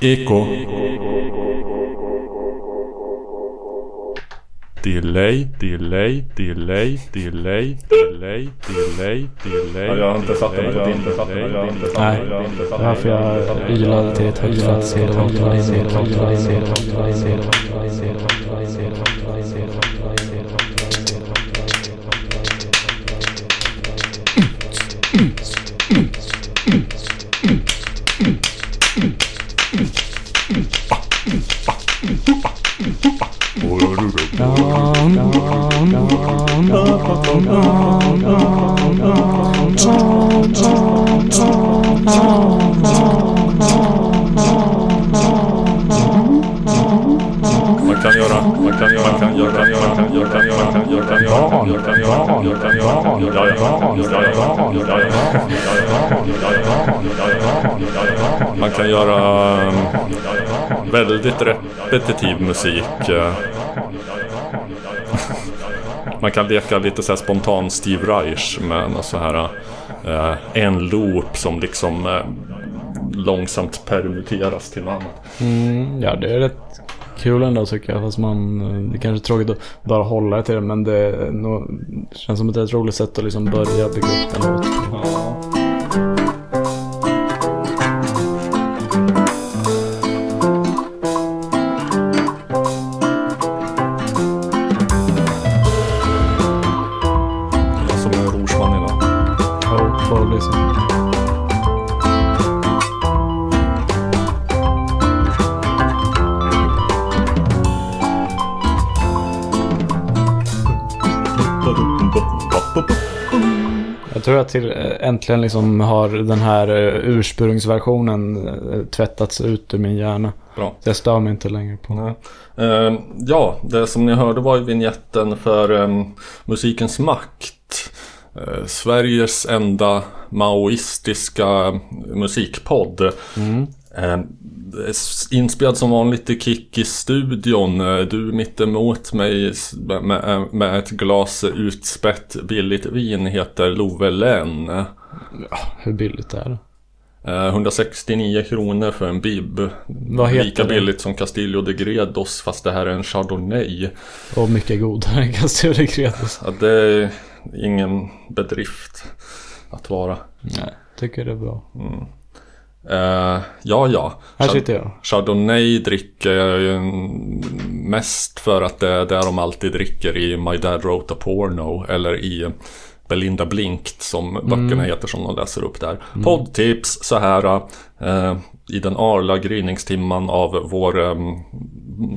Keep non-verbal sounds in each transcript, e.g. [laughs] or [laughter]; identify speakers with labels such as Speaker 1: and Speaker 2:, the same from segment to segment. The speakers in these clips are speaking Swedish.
Speaker 1: Eko. Delay, delay, delay, delay, delay, delay, delay.
Speaker 2: Ja, jag har inte satt den på din. Jag har inte satt
Speaker 3: Nej,
Speaker 2: den. Jag har inte satt den.
Speaker 3: Varför jag ylade till ett högt
Speaker 2: Man kan göra um, väldigt repetitiv musik. Eh. Man kan leka lite så här spontan Steve Reich med något så här eh, en loop som liksom eh, långsamt permuteras till något annat.
Speaker 3: Mm, ja, det är rätt kul ändå tycker jag. Fast man, det är kanske är tråkigt att bara hålla till det. Men det, nog, det känns som ett rätt roligt sätt att liksom börja bygga upp en låt.
Speaker 2: Som
Speaker 3: till, eh, äntligen liksom har den här eh, ursprungsversionen eh, tvättats ut ur min hjärna.
Speaker 2: Bra.
Speaker 3: Så jag stör mig inte längre på
Speaker 2: Nej. Eh, ja, det som ni hörde var ju vignetten för eh, Musikens makt. Eh, Sveriges enda maoistiska musikpodd. Eh, s- inspelad som vanligt i Kikki-studion. Eh, Du mitt emot mig s- med, ett glas utspätt billigt vin heter Love Lenn.
Speaker 3: hur billigt det är det.
Speaker 2: Eh, 169 kronor för en bib.
Speaker 3: Vad heter
Speaker 2: Lika
Speaker 3: det?
Speaker 2: billigt som Castillo de Gredos fast det här är en Chardonnay.
Speaker 3: Och mycket godare än Castillo de Gredos.
Speaker 2: Ja, det är ingen bedrift att vara.
Speaker 3: Nej, tycker det är bra.
Speaker 2: Eh, ja, ja.
Speaker 3: Här sitter jag.
Speaker 2: Chardonnay dricker jag ju mest för att det är det de alltid dricker i My Dad Wrote a Porno eller i Belinda Blinkt som böckerna heter som de läser upp där. Poddtips så här eh, i den arla gryningstimman av vår eh,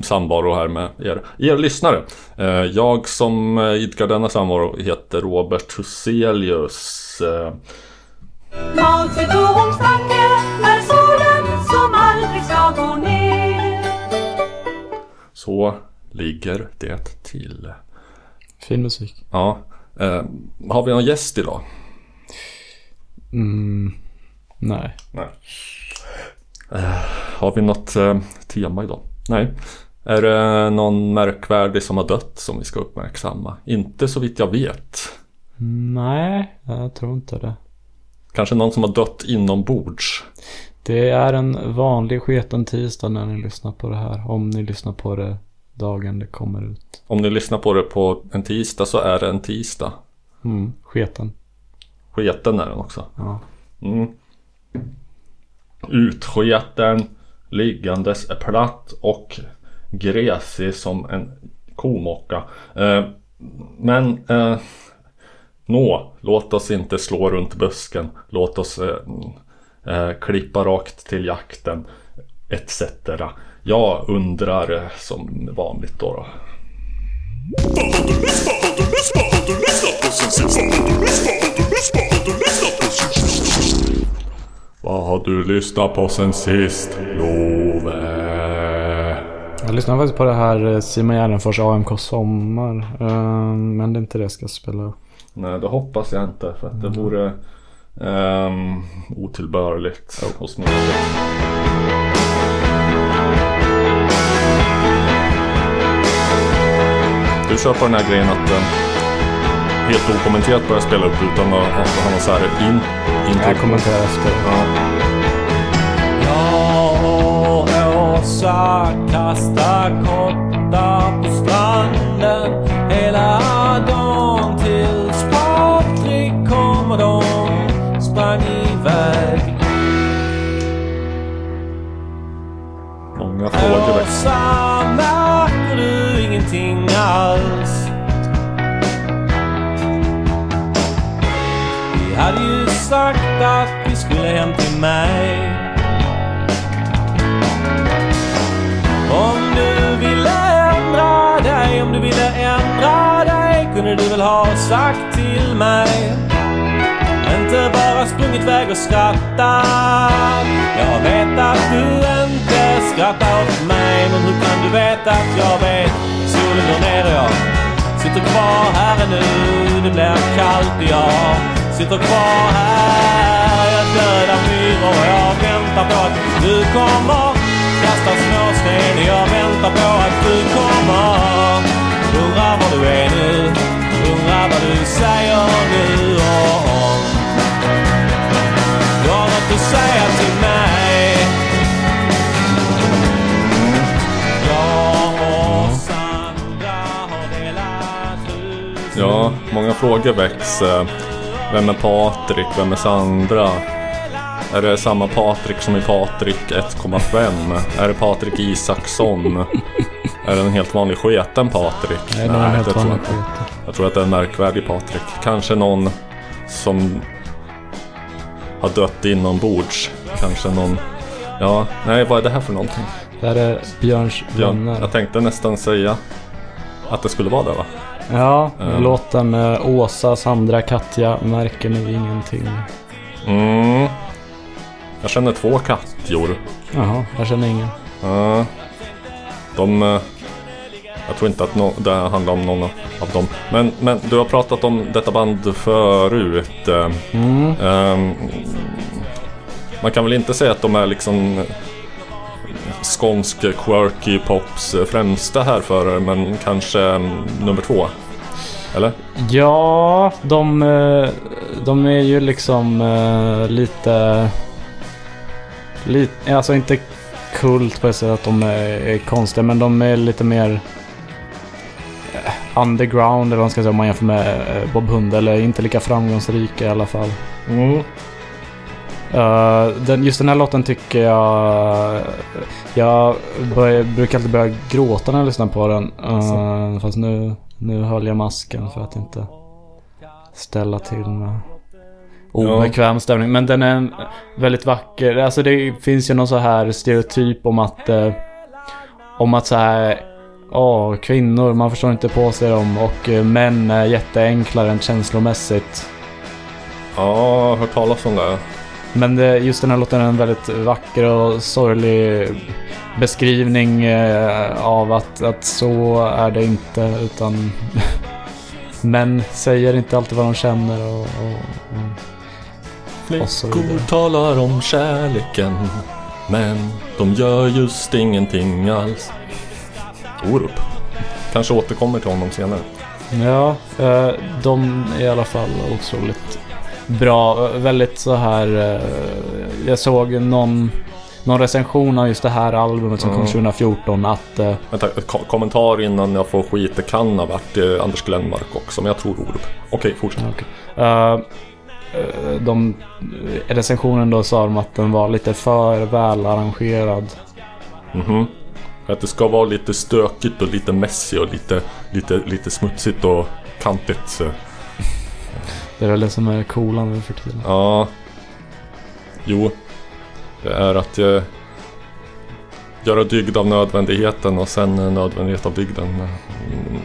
Speaker 2: samvaro här med er, er lyssnare. Eh, jag som eh, idkar denna samvaro heter Robert Huselius. Eh, så ligger det till.
Speaker 3: Fin musik.
Speaker 2: Ja. Eh, har vi någon gäst idag?
Speaker 3: Mm, nej.
Speaker 2: Nej. Eh, har vi något eh, tema idag? Nej. Är det någon märkvärdig som har dött som vi ska uppmärksamma? Inte så vitt jag vet.
Speaker 3: Nej, jag tror inte det.
Speaker 2: Kanske någon som har dött inombords.
Speaker 3: Det är en vanlig sketen tisdag när ni lyssnar på det här. Om ni lyssnar på det dagen det kommer ut.
Speaker 2: Om ni lyssnar på det på en tisdag så är det en tisdag.
Speaker 3: Mm, sketen.
Speaker 2: Sketen är den också.
Speaker 3: Ja.
Speaker 2: Mm. Utsketen, liggandes är platt och gräsig som en komocka. Eh, men eh, nå, låt oss inte slå runt busken. Låt oss eh, eh, klippa rakt till jakten etc. Jag undrar eh, som vanligt då. då. Vad har du lyssnat på sen sist, Love?
Speaker 3: Jag lyssnade faktiskt på det här eh, Simon Gärdenfors AMK Sommar. eh, Men det är inte det jag ska spela upp.
Speaker 2: Nej, det hoppas jag inte för att det vore Um, otillbörligt oh. och snuskigt. Du kör på den här grejen att den helt okommenterat börja spela upp utan att, ha någon så här in, intro.
Speaker 3: Jag kommenterar efter.
Speaker 2: Ja. Jag och Åsa kastar kottar på stranden Många frågor väcks.
Speaker 4: Märker du ingenting alls? Vi hade ju sagt att vi skulle hem till mig. Om du ville ändra dig, om du ville ändra dig kunde du väl ha sagt till mig. Inte bara sprungit iväg och skrattat. Jag vet att du inte skrattar åt mig, men hur kan du veta att jag vet? Solen går ner och jag sitter kvar här nu. Det blir kallt och jag sitter kvar här. Jag dödar myror och jag väntar på att du kommer. Kastar småsten, jag väntar på att du kommer. Undrar var du är nu, undrar vad du säger nu och om du har något att säga till mig.
Speaker 2: Ja, många frågor väcks. Vem är Patrik? Vem är Sandra? Är det samma Patrik som i Patrik 1,5? Är det Patrik Isaksson? Är det en helt vanlig sketen Patrik?
Speaker 3: Nej, helt
Speaker 2: det tror jag. Jag tror att det är en märkvärdig Patrik. Kanske någon som har dött inombords. Kanske någon... Ja, nej vad är det här för någonting?
Speaker 3: Det här är Björns vänner.
Speaker 2: jag tänkte nästan säga att det skulle vara det va?
Speaker 3: Ja,
Speaker 2: Mm.
Speaker 3: låten med Åsa, Sandra, Katja. Märker ni ingenting?
Speaker 2: Mm. Jag känner två kattjor.
Speaker 3: Jaha, jag känner ingen.
Speaker 2: Ja. De... eh, Jag tror inte att no, det handlar om någon av dem. Men, men du har pratat om detta band förut. eh,
Speaker 3: Mm.
Speaker 2: ehm, man kan väl inte säga att de är liksom skånsk quirky pops främsta härförare men kanske mm, nummer två? Eller?
Speaker 3: Ja, de, eh, de är ju liksom eh, lite... lite... Alltså inte kult på det sättet att de är, är konstiga, men de är lite mer eh, underground eller vad man ska säga om man jämför med Bob Hund. Eller inte lika framgångsrika i alla fall. Eh, den, just den här låten tycker jag... Jag börjar, brukar alltid börja gråta när jag lyssnar på den. Uh, fast nu, nu höll jag masken för att inte ställa till med obekväm stämning. Men den är väldigt vacker. Alltså det finns ju någon så här stereotyp om att... eh, om att så här... Åh, kvinnor, man förstår inte på sig dem. Och eh, män är jätteenkla rent känslomässigt.
Speaker 2: Ja, jag har hört talas om det.
Speaker 3: Men det, just den här låten är en väldigt vacker och sorglig beskrivning eh, av att, att så är det inte utan [laughs] män säger inte alltid vad de känner och, och, och, och så vidare.
Speaker 2: Flickor talar om kärleken men de gör just ingenting alls. Orup. Kanske återkommer till honom senare.
Speaker 3: Ja, eh, de är i alla fall otroligt bra. Väldigt så här... eh, Jag såg någon, någon recension av just det här albumet som kom
Speaker 2: Mm.
Speaker 3: 2014 att eh,
Speaker 2: Vänta, ko- kommentar innan jag får skit. Det kan ha varit eh, Anders Glenmark också, men jag tror Orup. Okej, fortsätt.
Speaker 3: Okej. Eh, eh, de, recensionen då sa de att den var lite för välarrangerad.
Speaker 2: Mhm. Att det ska vara lite stökigt och lite messy och lite, lite, lite smutsigt och kantigt.
Speaker 3: Det är väl det som är coola nu för tiden.
Speaker 2: Ja. Jo. Det är att eh, göra dygd av nödvändigheten och sen nödvändighet av dygden.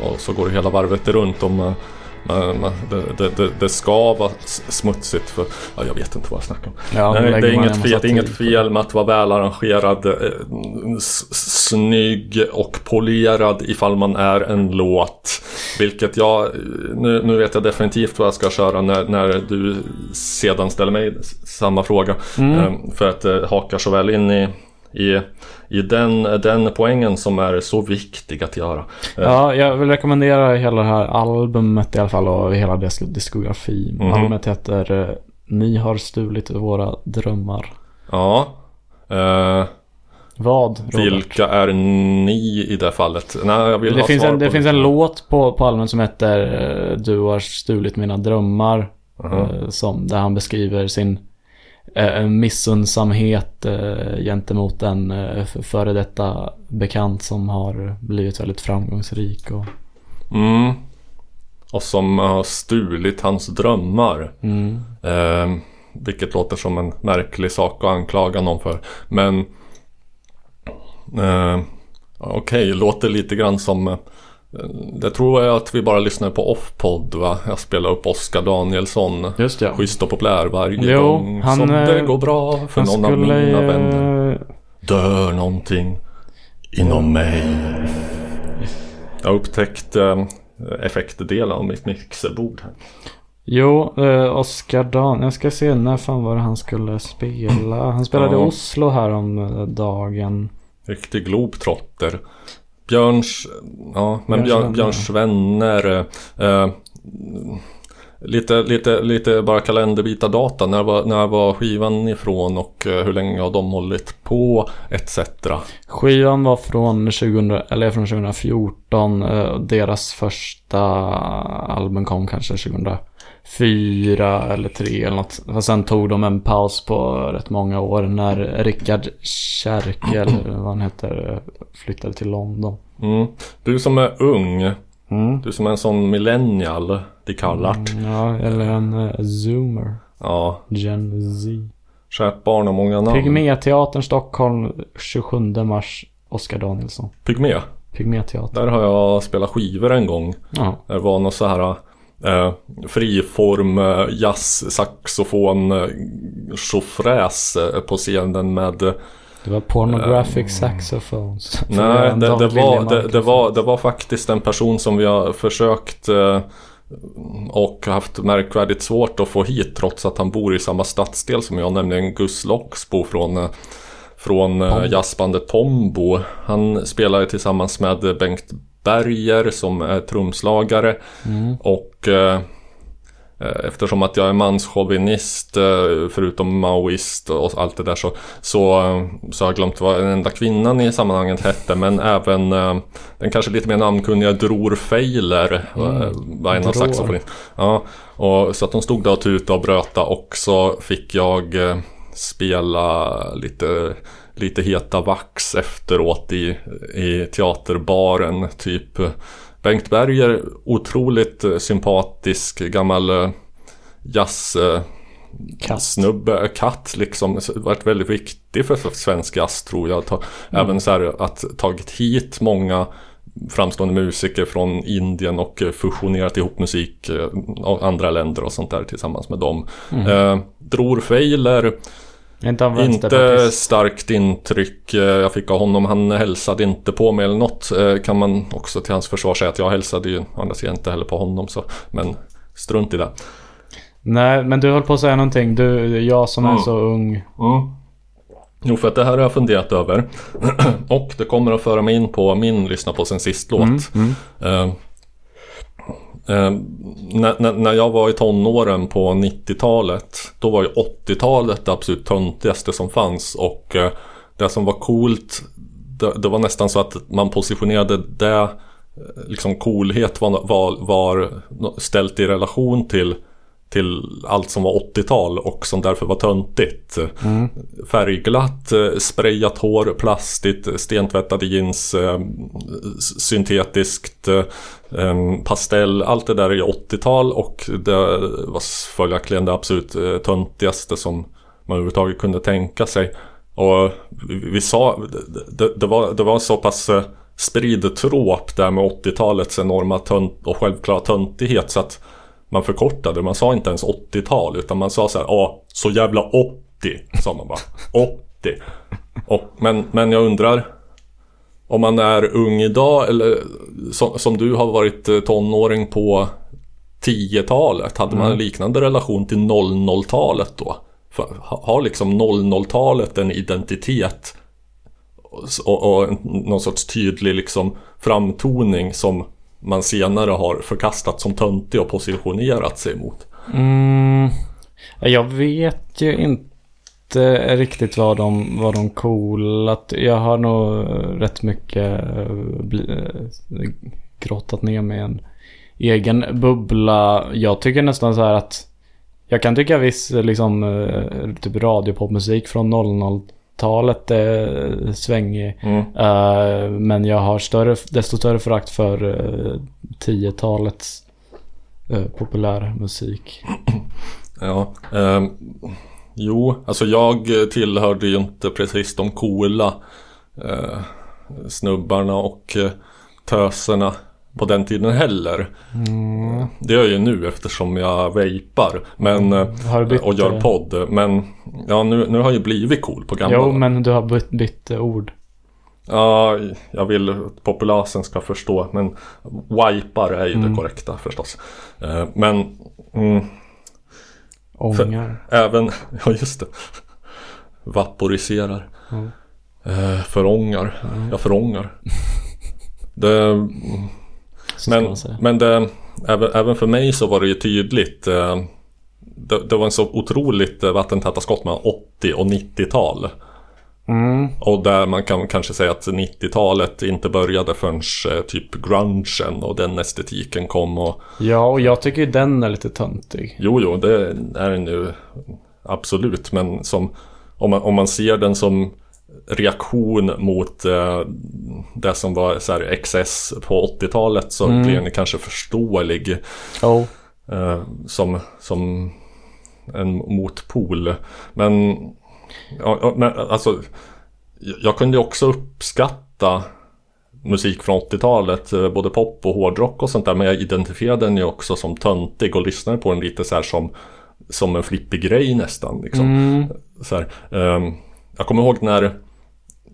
Speaker 2: Och så går det hela varvet runt om eh, det, det, det, ska vara smutsigt för... Ja, jag vet inte vad jag snackar om.
Speaker 3: Ja,
Speaker 2: Nej, det är inget fel, inget fel med att vara välarrangerad, eh, snygg och polerad ifall man är en låt. Vilket jag, nu, nu vet jag definitivt vad jag ska köra när, när du sedan ställer mig samma fråga.
Speaker 3: Mm.
Speaker 2: Eh, För att det hakar så väl in i, i, i den, den poängen som är så viktig att göra.
Speaker 3: Ja, jag vill rekommendera hela det här albumet i alla fall och hela dess diskografi.
Speaker 2: Mhm.
Speaker 3: Albumet heter eh, Ni har stulit våra drömmar.
Speaker 2: ja. Eh,
Speaker 3: Vad, Robert?
Speaker 2: vilka är ni i det fallet? Nej, jag vill
Speaker 3: Det,
Speaker 2: ha
Speaker 3: finns
Speaker 2: svar
Speaker 3: en, det
Speaker 2: på
Speaker 3: finns en låt på, på albumet som heter eh, Du har stulit mina drömmar.
Speaker 2: Mhm.
Speaker 3: eh, Som, där han beskriver sin eh, en missundsamhet eh, gentemot en eh, före detta bekant som har blivit väldigt framgångsrik. Och,
Speaker 2: Mm. Och som har stulit hans drömmar.
Speaker 3: mm,
Speaker 2: Eh, vilket låter som en märklig sak att anklaga någon för. Men eh, Okej, låter lite grann som eh, Det tror jag att vi bara lyssnar på Offpod va? Jag spelar upp Oskar Danielsson.
Speaker 3: just ja.
Speaker 2: Schysst och populär varje
Speaker 3: Jo,
Speaker 2: gång
Speaker 3: han,
Speaker 2: som
Speaker 3: eh,
Speaker 2: det går bra för någon av mina vänner.
Speaker 3: eh,
Speaker 2: Dör någonting inom mig. Jag har upptäckt eh, effektdelen av mitt mixerbord här.
Speaker 3: Jo, eh, Oskar Dan. Jag ska se när fan var det han skulle spela. Han spelade i
Speaker 2: Ja.
Speaker 3: Oslo här om eh, dagen.
Speaker 2: Riktig globetrotter. Björns, ja men
Speaker 3: Björns.
Speaker 2: Björns vänner. Eh, lite, lite, lite bara kalenderbita data. När var, när var skivan ifrån och eh, hur länge har de hållit på etc.
Speaker 3: Skivan var från 2000, eller från 2014. eh, Deras första album kom kanske 2004 eller 3 eller något. Och sen tog de en paus på rätt många år när Rickard Kärke, eller vad han heter, flyttade till London.
Speaker 2: Mm. Du som är ung,
Speaker 3: Mm.
Speaker 2: du som är en sån millennial, de kallat.
Speaker 3: Ja, eller en uh, zoomer.
Speaker 2: Ja,
Speaker 3: Gen Z.
Speaker 2: kärt barn och många namn.
Speaker 3: Pygméteatern Stockholm 27 mars. Oskar Danielsson.
Speaker 2: Pygmé.
Speaker 3: Pygméteatern.
Speaker 2: Där har jag spelat skivor en gång.
Speaker 3: Ja.
Speaker 2: Det var något så här eh, friform eh, jazz, saxofon, eh, tjofräs eh, på scenen med
Speaker 3: Det var pornographic saxophones. För
Speaker 2: Nej, det, det, var, det, det, var, det var faktiskt en person som vi har försökt eh, och haft märkvärdigt svårt att få hit trots att han bor i samma stadsdel som jag, nämligen Gus Loxbo från, från eh, jazzbandet Pombo. Han spelar ju tillsammans med Bengt Berger som är trumslagare. Och eh, Eh, Eftersom att jag är manschauvinist eh, förutom maoist och allt det där så, så, eh, så har jag glömt vad den enda kvinnan i sammanhanget hette. Men även den kanske lite mer namnkunniga Dror Feiler eh, var en av. Ja, och, så att hon stod där och tutade och bröta. Och så fick jag spela lite lite heta vax efteråt i, i teaterbaren. Typ Bengt Berger, otroligt sympatisk gammal eh, jazz eh,
Speaker 3: Katt.
Speaker 2: snubbe, katt liksom, varit väldigt viktig för svensk jazz tror jag. Ta, Även så här att tagit hit många framstående musiker från Indien och eh, fusionerat ihop musik av andra länder och sånt där tillsammans med dem. Eh, Dror Feiler,
Speaker 3: Inte
Speaker 2: inte starkt intryck eh, jag fick av honom. Han hälsade inte på mig eller något. Eh, Kan man också till hans försvar säga att jag hälsade ju andra sidan inte heller på honom. Så. Men strunt i det.
Speaker 3: Nej, men du höll på att säga någonting. Du, jag som är
Speaker 2: Mm.
Speaker 3: så ung.
Speaker 2: Jo, för att det här har jag funderat över. [clears throat] och det kommer att föra mig in på min lyssna på sen sist-låt. Eh, eh, när, när, när jag var i tonåren på 90-talet Då var ju 80-talet det absolut töntigaste som fanns. Och eh, Det som var coolt det, det var nästan så att man positionerade det eh, Liksom coolhet var, var, var ställt i relation till till allt som var 80-tal och som därför var töntigt. Färgglatt, eh, sprayat hår, plastigt, stentvättade jeans, eh, syntetiskt, eh, pastell. Allt det där är 80-tal och det var följaktligen det absolut töntigaste som man överhuvudtaget kunde tänka sig. Och vi, sa, det, det, var, det var så pass spridd tråp där med 80-talets enorma tönt och självklara töntighet så att man förkortade, man sa inte ens 80-tal utan man sa så här, ja, så jävla 80, sa man bara. [laughs] 80. Och, men, men jag undrar, om man är ung idag eller som, som du har varit eh, tonåring på 10-talet, hade man en liknande relation till 00-talet då? För, ha- har liksom 00-talet en identitet och, och någon sorts tydlig liksom framtoning som man senare har förkastat som töntig och positionerat sig mot.
Speaker 3: Mm, jag vet ju inte riktigt vad de, vad de coolat. Jag har nog rätt mycket eh, bli, eh, grottat ner mig i en egen bubbla. Jag tycker nästan så här att Jag kan tycka viss liksom eh, typ radiopopmusik från 00 00-talet är svängig.
Speaker 2: Mm.
Speaker 3: Eh, men jag har större, desto större förakt för uh, 10-talets uh, populärmusik. [clears throat]
Speaker 2: Ja, ehm, jo, alltså jag tillhörde ju inte precis de coola eh, snubbarna och eh, töserna på den tiden heller. Det gör jag ju nu eftersom jag vejpar men, eh,
Speaker 3: bytt,
Speaker 2: och gör
Speaker 3: eh,
Speaker 2: podd. Men ja, nu, nu har jag ju blivit cool på gamla
Speaker 3: Jo, men du har bytt, bytt eh, ord.
Speaker 2: Ja, jag vill att populasen ska förstå. Men wipar är ju
Speaker 3: Mm.
Speaker 2: det korrekta förstås. Eh, Men mm,
Speaker 3: Ångar.
Speaker 2: även, [laughs] ja just det. Vaporiserar.
Speaker 3: Mm.
Speaker 2: Eh, Förångar. Jag förångar. Det,
Speaker 3: ska
Speaker 2: men men det, även, även för mig så var det ju tydligt. eh, Det, det var en så otroligt eh, vattentäta skott mellan 80 och 90-tal.
Speaker 3: Mm.
Speaker 2: Och där man kan kanske säga att 90-talet inte började förrän eh, typ grungen och den estetiken kom och
Speaker 3: Ja, och jag tycker ju den är lite töntig.
Speaker 2: Jo, jo, det är den ju absolut. Men som, om, man, om man ser den som reaktion mot eh, det som var så här XS på 80-talet så blir den kanske förståelig
Speaker 3: Oh.
Speaker 2: eh, som, som en motpol. Men, ja, men alltså, jag- kunde också uppskatta musik från 80-talet, eh, både pop och hårdrock och sånt där. Men jag identifierade den ju också som töntig och lyssnade på den lite så här som, som en flippig grej nästan. Liksom. Så här, ehm, jag kommer ihåg när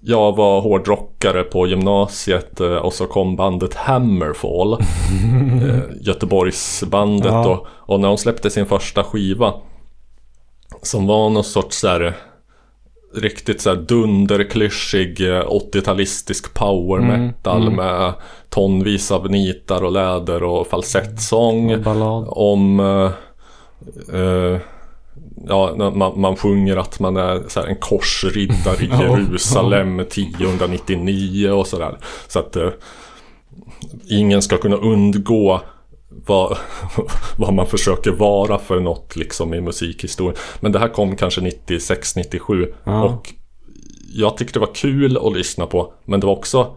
Speaker 2: jag var hårdrockare på gymnasiet eh, och så kom bandet Hammerfall. [laughs] eh, Göteborgsbandet
Speaker 3: Ja.
Speaker 2: och, och när de släppte sin första skiva som var någon sorts så här riktigt så här dunderklyschig eh, 80-talistisk power metal med tonvis av nitar och läder och falsettsång
Speaker 3: Ballad.
Speaker 2: om eh, eh, Ja, man, man sjunger att man är så här, en korsriddare i. [laughs] Jerusalem 1099 och sådär. Så att eh, ingen ska kunna undgå vad, [laughs] vad man försöker vara för något liksom i musikhistorien. Men det här kom kanske 96, 97
Speaker 3: Ja.
Speaker 2: och jag tyckte det var kul att lyssna på. Men det var också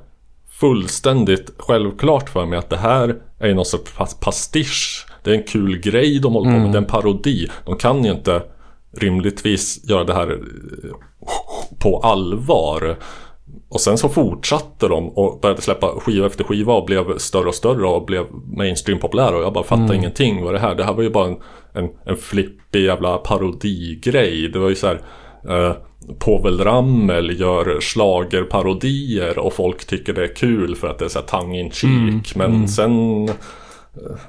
Speaker 2: fullständigt självklart för mig att det här är någon sorts pas- pastisch. Det är en kul grej de håller på med, det är en parodi. De kan ju inte rimligtvis göra det här på allvar. Och sen så fortsatte de och började släppa skiva efter skiva och blev större och större och blev mainstream populära och jag bara fattade ingenting vad det här. Det här var ju bara en, en, en flippig jävla parodigrej. Det var ju så här eh, Povel Ramel gör schlagerparodier och folk tycker det är kul för att det är så här tongue in cheek. Men sen eh,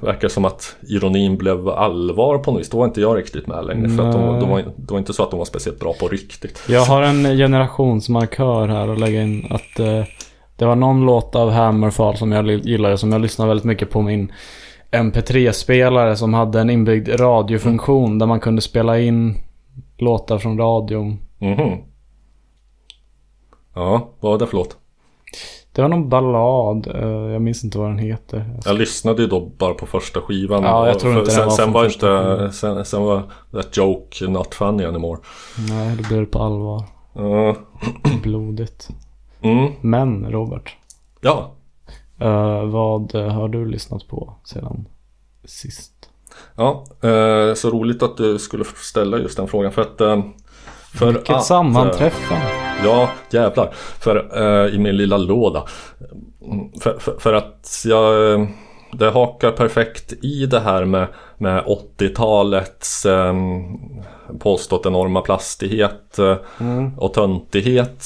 Speaker 2: verkar det som att ironin blev allvar på något vis. Då var inte jag riktigt med längre. För att de, de var, det var inte så att de var speciellt bra på riktigt.
Speaker 3: Jag har en generationsmarkör här och lägga in att eh, det var någon låt av Hammerfall som jag gillade som jag lyssnade väldigt mycket på min MP3-spelare som hade en inbyggd radiofunktion där man kunde spela in låtar från radion.
Speaker 2: Mhm. Ja, vad var det för låt?
Speaker 3: Det var någon ballad, eh, jag minns inte vad den heter.
Speaker 2: Jag lyssnade ju då bara på första skivan.
Speaker 3: Ja, jag tror inte
Speaker 2: sen,
Speaker 3: var
Speaker 2: sen var inte, sen, sen var that joke not funny anymore.
Speaker 3: Nej, det blev det på allvar.
Speaker 2: Ja.
Speaker 3: Blodigt.
Speaker 2: mm,
Speaker 3: Men Robert,
Speaker 2: ja,
Speaker 3: eh, vad har du lyssnat på sedan sist?
Speaker 2: ja. Eh, så roligt att du skulle ställa just den frågan. För att... För
Speaker 3: Vilket
Speaker 2: att,
Speaker 3: sammanträffande.
Speaker 2: eh, Ja, jävlar. För eh, i min lilla låda. Mm, För, för, för att jag... eh, Det hakar perfekt i det här med, med 80-talets eh, påstått enorma plastighet eh, och töntighet.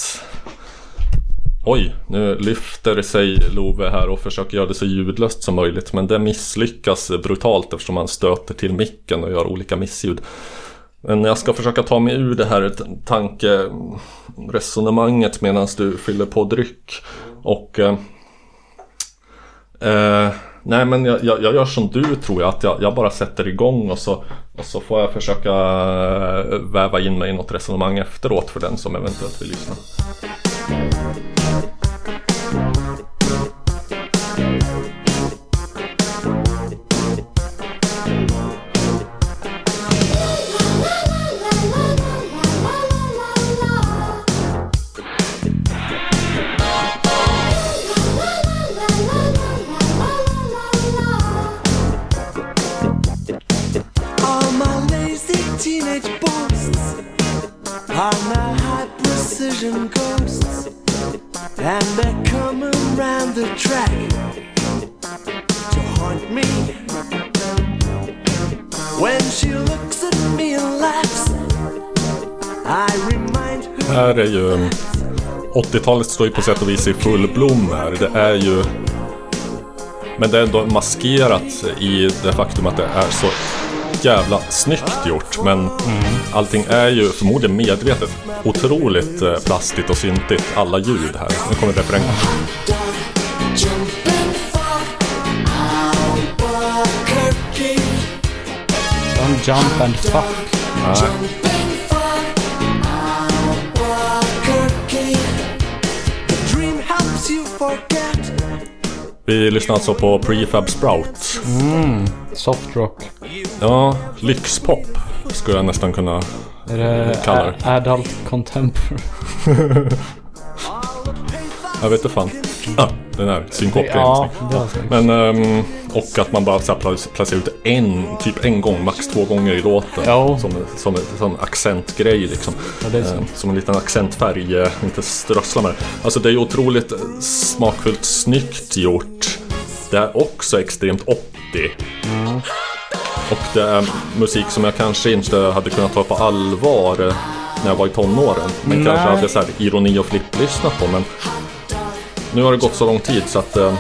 Speaker 2: Oj, nu lyfter sig Love här och försöker göra det så ljudlöst som möjligt. Men det misslyckas brutalt eftersom man stöter till micken och gör olika missljud. Men jag ska försöka ta mig ur det här tankeresonemanget medan du fyller på dryck. Och... Eh, eh, nej men jag, jag, jag gör som du tror jag, att jag, jag bara sätter igång och så, och så får jag försöka eh, väva in mig i något resonemang efteråt för den som eventuellt vill lyssna.
Speaker 5: Around the track to haunt me. When she looks at me and laughs, I remind her.
Speaker 2: Här är ju... 80-talet står ju på sätt och vis i full blom här. Det är ju... Men det är ändå maskerat i det faktum att det är så jävla snyggt gjort. Men allting är ju förmodligen medvetet otroligt eh, plastigt och syntigt. Alla ljud här. Nu kommer refrängen.
Speaker 3: Jump and fuck.
Speaker 5: Forget.
Speaker 2: Vi lyssnar alltså på Prefab Sprout.
Speaker 3: Soft rock.
Speaker 2: Ja, lyxpop skulle jag nästan kunna...
Speaker 3: Är det
Speaker 2: Kallar.
Speaker 3: a- adult contemporary?
Speaker 2: Jag vet inte fan. Ah, den här synkopgrejen.
Speaker 3: Ja, det.
Speaker 2: Men, ehm, och att man bara så placerar ut en, typ en gång, max två gånger i låten.
Speaker 3: Ja.
Speaker 2: Som, som, som en accentgrej liksom.
Speaker 3: Ja, det är.
Speaker 2: Ehm, som en liten accentfärg, eh, inte strössla med det. Alltså det är otroligt smakfullt snyggt gjort. Det är också extremt 80. Och det är musik som jag kanske inte hade kunnat ta på allvar när jag var i tonåren. Men
Speaker 3: Nej.
Speaker 2: kanske hade så här ironi och flipp lyssnat på. Men nu har det gått så lång tid så att... eh,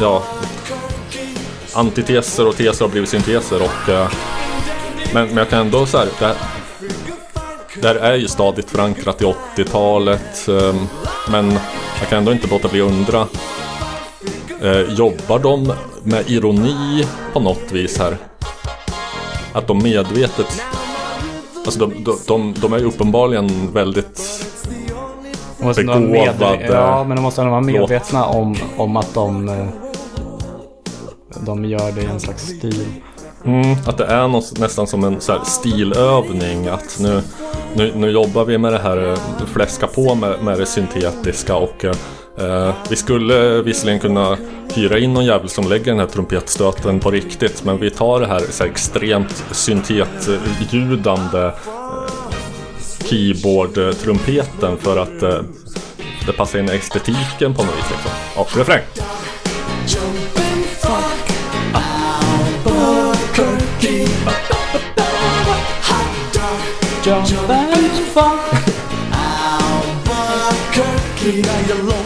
Speaker 2: Ja. Antiteser och teser har blivit synteser och... eh, Men, men jag kan ändå så här... Det, här- är ju stadigt förankrat i 80-talet. eh, Men jag kan ändå inte låta bli att undra. Jobbar de med ironi på något vis här? Att de medvetet... Alltså de, de, de, de är uppenbarligen väldigt...
Speaker 3: Måste vara med-
Speaker 2: begåvade
Speaker 3: Ja, men de måste ändå vara medvetna om, om att de, eh, de gör det i en slags stil.
Speaker 2: Mm, att det är något, nästan som en så stilövning. Att nu, nu, nu jobbar vi med det här, eh, fläska på med, med det syntetiska och eh, vi skulle visserligen kunna hyra in någon jävel som lägger den här trumpetstöten på riktigt. Men vi tar det här, så här extremt syntetljudande eh, keyboard-trumpeten för att eh, det passar in estetiken på något vis. Liksom. Ja, refräng!
Speaker 3: Jump and fuck.
Speaker 5: Albuquerque. Now you're lonesome.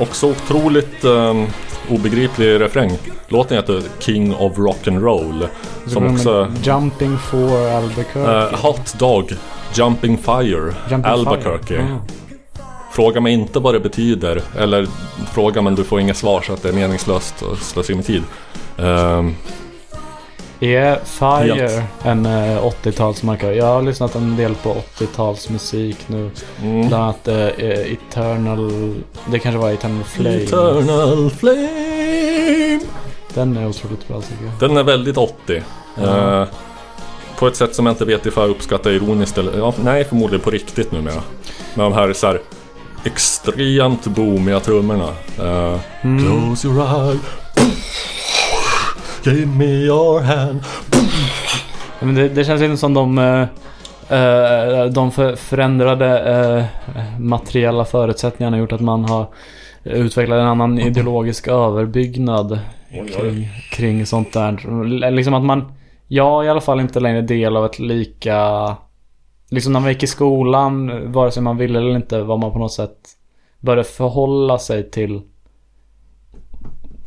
Speaker 2: Också otroligt um, obegriplig refräng. Låten heter King of Rock'n'Roll. Som också...
Speaker 3: Jumping for Albuquerque.
Speaker 2: eh, hot Dog, Jumping Fire,
Speaker 3: Jumping
Speaker 2: Albuquerque.
Speaker 3: Fire. Ah.
Speaker 2: Fråga mig inte vad det betyder. Eller fråga men du får inga svar så att det är meningslöst att slösa med tid. Ehm,
Speaker 3: Är Fire en eh, 80-talsmarkör? Jag har lyssnat en del på 80-talsmusik nu.
Speaker 2: mm.
Speaker 3: Bland annat eh, eh, Eternal... Det kanske var Eternal Flame.
Speaker 2: Eternal Flame.
Speaker 3: Den är otroligt bra tycker jag.
Speaker 2: Den är väldigt 80. Eh, på ett sätt som jag inte vet ifall jag uppskattar ironiskt eller... Ja, nej, förmodligen på riktigt numera. Med de här så här extremt boomiga trummorna. Eh, Close your eye. Give me your hand.
Speaker 3: Men det, det känns inte som de, eh, eh, de för, förändrade eh, materiella förutsättningarna gjort att man har utvecklat en annan ideologisk överbyggnad kring, kring sånt där. Liksom att man, jag i alla fall inte längre del av ett lika... Liksom när man gick i skolan, vare sig man ville eller inte, var man på något sätt började förhålla sig till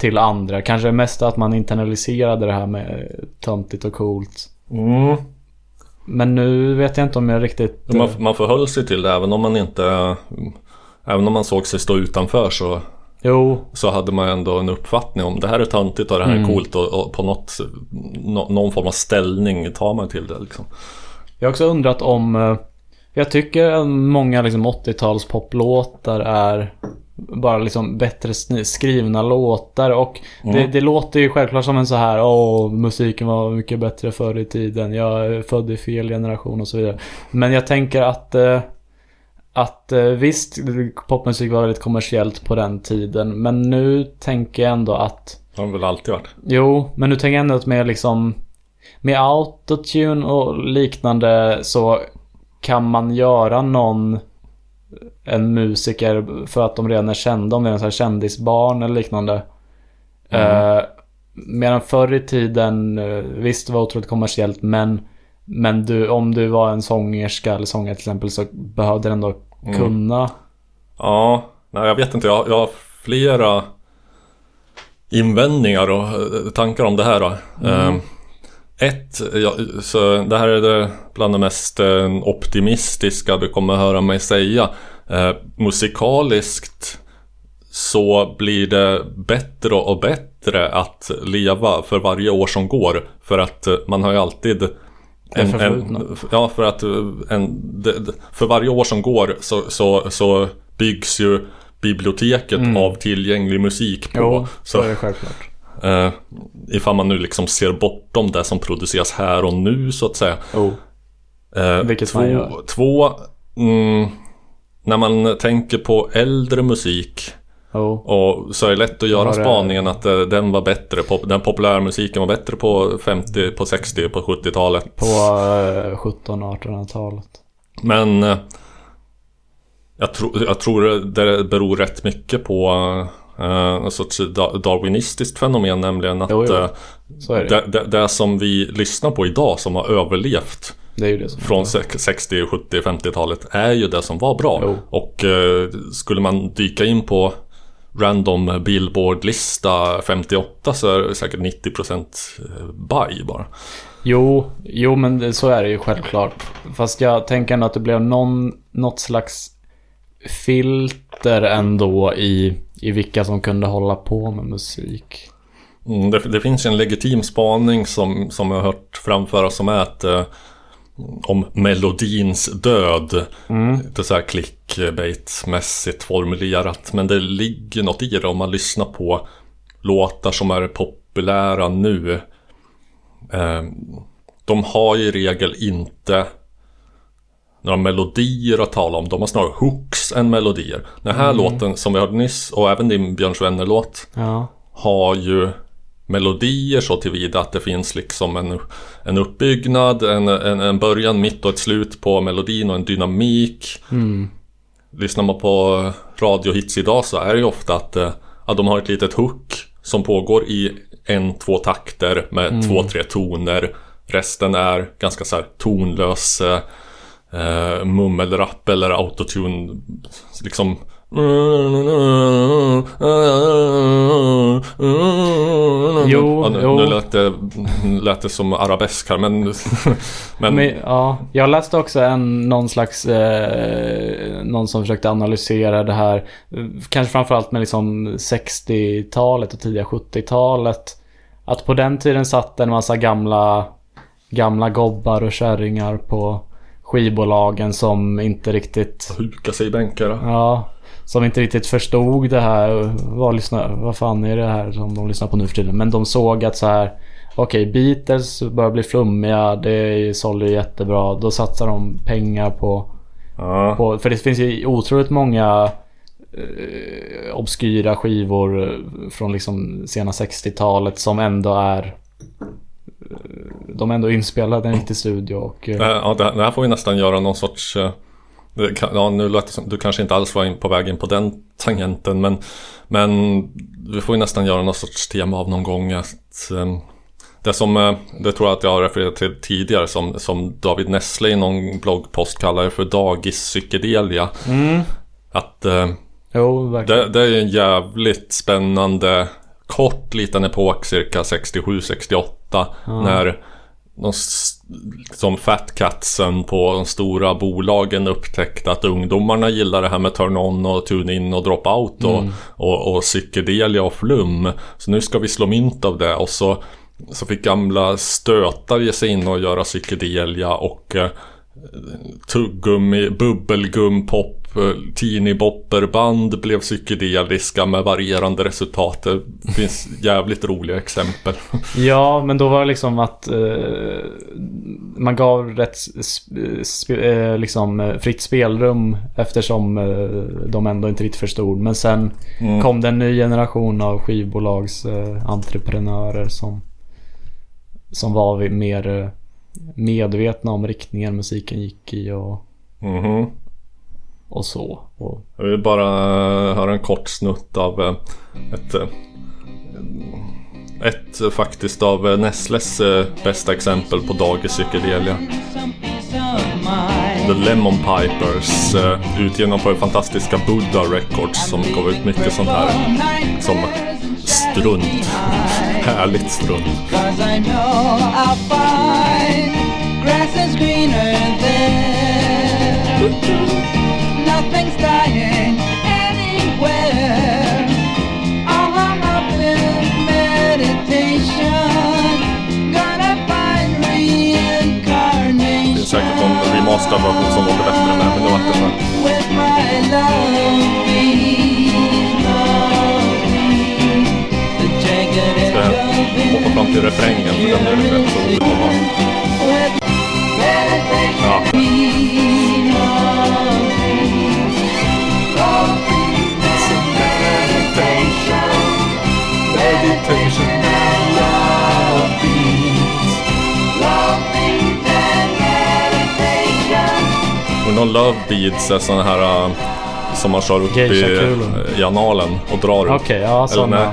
Speaker 3: till andra. Kanske mest att man internaliserade det här med töntigt och coolt.
Speaker 2: Mm.
Speaker 3: Men nu vet jag inte om jag riktigt...
Speaker 2: Man, man förhöll sig till det även om man inte... Även om man såg sig stå utanför så,
Speaker 3: Jo,
Speaker 2: så hade man ändå en uppfattning om det här är töntigt och det här är coolt och, och på något, nå, någon form av ställning tar man till det liksom.
Speaker 3: jag har också undrat om... eh, Jag tycker många liksom 80-tals poplåtar är bara liksom bättre skrivna låtar och det, det låter ju självklart som en så här åh musiken var mycket bättre förr i tiden, jag är född i fel generation och så vidare. Men jag tänker att eh, att eh, visst, popmusik var väldigt kommersiellt på den tiden men nu tänker jag ändå att
Speaker 2: Det har väl alltid varit.
Speaker 3: Jo, men nu tänker jag ändå att med liksom Med autotune och liknande så kan man göra någon en musiker för att de redan är kända, om det är en sån här kändisbarn eller liknande. Eh, medan förr i tiden, eh, visst det var otroligt kommersiellt men men du, om du var en sångerska eller sångare till exempel så behövde du ändå kunna.
Speaker 2: Ja, nej jag vet inte. Jag, jag har flera invändningar och eh, tankar om det här. Då. Eh, ett, ja, så det här är det bland det mest eh, optimistiska du kommer höra mig säga. Eh, musikaliskt så blir det bättre och bättre att leva för varje år som går. För att eh, man har ju alltid
Speaker 3: Det förflutna.
Speaker 2: ja, för att eh, en, för varje år som går så, så, så byggs ju biblioteket av tillgänglig musik på.
Speaker 3: Jo, så
Speaker 2: så
Speaker 3: är det självklart.
Speaker 2: Eh, ifall man nu liksom ser bortom det som produceras här och nu så att säga.
Speaker 3: Oh.
Speaker 2: Eh,
Speaker 3: Vilket
Speaker 2: två,
Speaker 3: man gör.
Speaker 2: två mm, när man tänker på äldre musik
Speaker 3: Oh.
Speaker 2: och så är det lätt att göra
Speaker 3: Var det-
Speaker 2: spaningen att eh, den var bättre på, den populära musiken var bättre på 50, på 60, på 70-talet.
Speaker 3: På eh, 1700-1800-talet.
Speaker 2: Men eh, jag, tror jag tror det beror rätt mycket på eh, en sorts da- darwinistiskt fenomen nämligen att
Speaker 3: Jo, jo.
Speaker 2: eh,
Speaker 3: det.
Speaker 2: det, det, som vi lyssnar på idag som har överlevt från sex- 60, 70, 50-talet är ju det som var bra.
Speaker 3: Jo.
Speaker 2: Och eh, skulle man dyka in på random Billboard-lista 58 så är det säkert 90% baj bara.
Speaker 3: Jo, jo men det, så är det ju självklart. Fast jag tänker ändå att det blev någon, något slags filter ändå i, i vilka som kunde hålla på med musik.
Speaker 2: Mm, det, det finns ju en legitim spaning som, som jag har hört framföras som är att eh, om melodins död. Lite så här clickbait-mässigt formulerat. Men det ligger något i det om man lyssnar på låtar som är populära nu. Eh, de har i regel inte några melodier att tala om. De har snarare hooks än melodier. Den här låten som vi hörde nyss och även din Björn Svenne-låt
Speaker 3: Ja.
Speaker 2: har ju melodier så tillvida att det finns liksom en, en uppbyggnad, en, en, en början, mitt och ett slut på melodin och en dynamik. Lyssnar man på radiohits idag så är det ju ofta att eh, ja, de har ett litet hook som pågår i en, två takter med två, tre toner. Resten är ganska så här tonlös eh, mummelrapp eller autotune. Liksom
Speaker 3: Jo,
Speaker 2: ja, nu,
Speaker 3: jo.
Speaker 2: nu lät det, lät det som arabesk här men... [laughs] men,
Speaker 3: Men, ja, jag läste också en, någon slags, eh, någon som försökte analysera det här. Kanske framförallt med liksom 60-talet och tidiga 70-talet. Att på den tiden satt en massa gamla, gamla gobbar och kärringar på skivbolagen som inte riktigt,
Speaker 2: Huka sig i bänkar.
Speaker 3: ja, som inte riktigt förstod det här. Vad, lyssnar, vad fan är det här som de lyssnar på nu för tiden? Men de såg att så här Okej, Beatles börjar bli flummiga. Det sålde jättebra. Då satsar de pengar på,
Speaker 2: Ja.
Speaker 3: på... För det finns ju otroligt många eh, obskyra skivor från liksom sena 60-talet som ändå är... De är ändå inspelade i en riktig studio och... eh,
Speaker 2: Eh, Ja, det, det här får vi nästan göra någon sorts... eh, Ja, nu lät det som, du kanske inte alls var in på väg in på den tangenten men, men vi får ju nästan göra någon sorts tema av någon gång att eh, det som, det tror jag att jag har refererat till tidigare som, som David Nessle i någon bloggpost kallar för dagis-psykedelia. Att eh,
Speaker 3: Jo,
Speaker 2: det, det är en jävligt spännande kort liten epok cirka 67-68 när de, som Fat Catsen på de stora bolagen upptäckte att ungdomarna gillar det här med turn-on och tune-in och drop-out och, och, och psykedelia och flum. Så nu ska vi slå mynt av det. Och så, så fick gamla stötar ge sig in och göra psykedelia och eh, tuggummi, bubbelgum, pop, eh, teeny bopperband blev psykedeliska med varierande resultat. Det finns jävligt roliga exempel. [laughs]
Speaker 3: Ja, men då var det liksom att eh, man gav rätt eh, liksom, eh, fritt spelrum eftersom eh, de ändå inte riktigt förstod. Men sen kom det en ny generation av skivbolags eh, som, som var mer eh, medvetna om riktningen musiken gick i och,
Speaker 2: Mhm.
Speaker 3: och och så. Och,
Speaker 2: Jag vill bara höra en kort snutt av eh, ett, eh, ett eh, faktiskt av eh, Nestles eh, bästa exempel på dagis psykedelia. The Lemon Pipers, eh, utgivna på det fantastiska Buddha Records som gav ut mycket sånt här som strunt. [laughs] Härligt strunt.
Speaker 6: Nothing's dying anywhere. All hung up in meditation. Gonna find
Speaker 2: Det är
Speaker 6: reincarnation.
Speaker 2: säkert någon remasterad version som låter bättre än det här, men det var inte så hoppa fram till refrängen för den är rätt
Speaker 6: meditation
Speaker 2: Ja. Och någon love beads såna här äh, som man kör upp i,
Speaker 3: Geisha-kulor.
Speaker 2: i analen och drar upp.
Speaker 3: Okej, ja
Speaker 2: Eller
Speaker 3: sådana.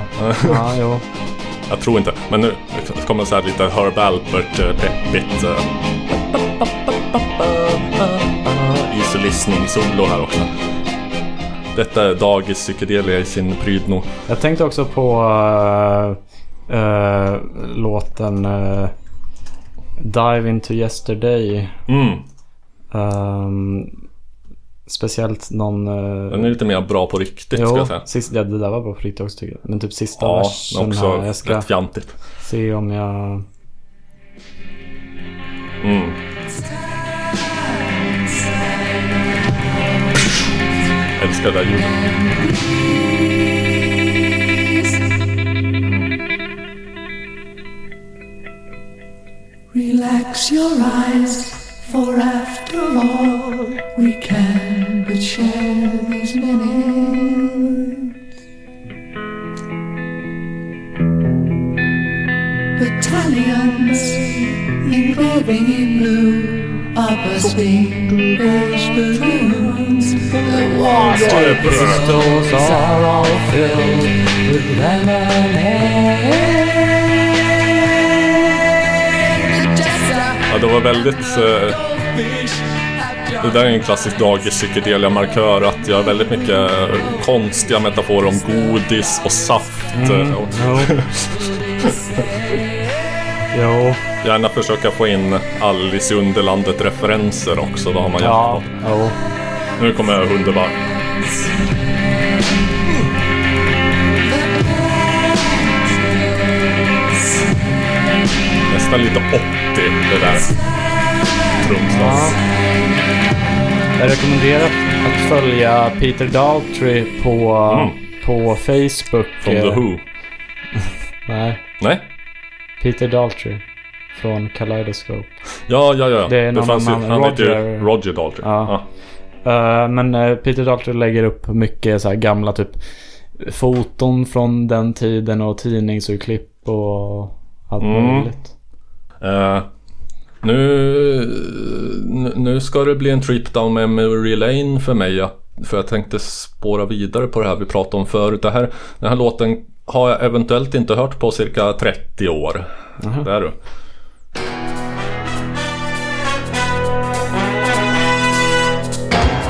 Speaker 3: Ja, jo. [laughs]
Speaker 2: Jag tror inte. Men nu kommer så här lite Herb Alpert eh, peppigt. eh, Easy listening solo här också. Detta är dagis psykedelia i sin prydno.
Speaker 3: Jag tänkte också på äh, äh, låten äh, Dive Into Yesterday.
Speaker 2: Mm.
Speaker 3: Ehm, speciellt någon... äh,
Speaker 2: Den är lite mer bra på riktigt ska
Speaker 3: jo,
Speaker 2: jag säga.
Speaker 3: sist, ja, det där var bra på riktigt också tycker jag. Men typ sista
Speaker 2: Ja,
Speaker 3: versen
Speaker 2: också
Speaker 3: här. Jag ska
Speaker 2: rätt fjantigt.
Speaker 3: se om jag...
Speaker 2: Mm. Älskar det där ljudet.
Speaker 5: Relax your eyes, for after all, we can but share these minutes. Battalions engraving in blue, upper spring, beige balloons. The walls
Speaker 3: Pistols are all filled with
Speaker 2: Ja, det var väldigt... Eh, det där är en klassisk dagis psykedelia-markör att jag har väldigt mycket eh, konstiga metaforer om godis och saft. eh, Och
Speaker 3: Jo. jo.
Speaker 2: gärna försöka få in Alice i Underlandet-referenser också, då har man
Speaker 3: Ja. Jo.
Speaker 2: Nu kommer Hundebar. Nästan lite 80 det där trumslaget.
Speaker 3: Jag rekommenderar att följa Peter Daltrey på,
Speaker 2: Mm.
Speaker 3: på Facebook.
Speaker 2: Från The Who. [laughs]
Speaker 3: Nej,
Speaker 2: Nej?
Speaker 3: Peter Daltrey. Från Kaleidoscope.
Speaker 2: Ja, ja, ja.
Speaker 3: Det är någon
Speaker 2: fanns ju, han heter ju
Speaker 3: Roger-
Speaker 2: Roger Daltrey.
Speaker 3: Ja.
Speaker 2: Ja.
Speaker 3: Eh, men eh, Peter Daltrey lägger upp mycket så här gamla typ foton från den tiden och tidningsurklipp och allt
Speaker 2: Mm.
Speaker 3: möjligt.
Speaker 2: Eh, nu, nu- ska det bli en trip down memory lane för mig. För jag tänkte spåra vidare på det här vi pratade om förut. Det här, den här låten har jag eventuellt inte hört på cirka 30 år. Där du.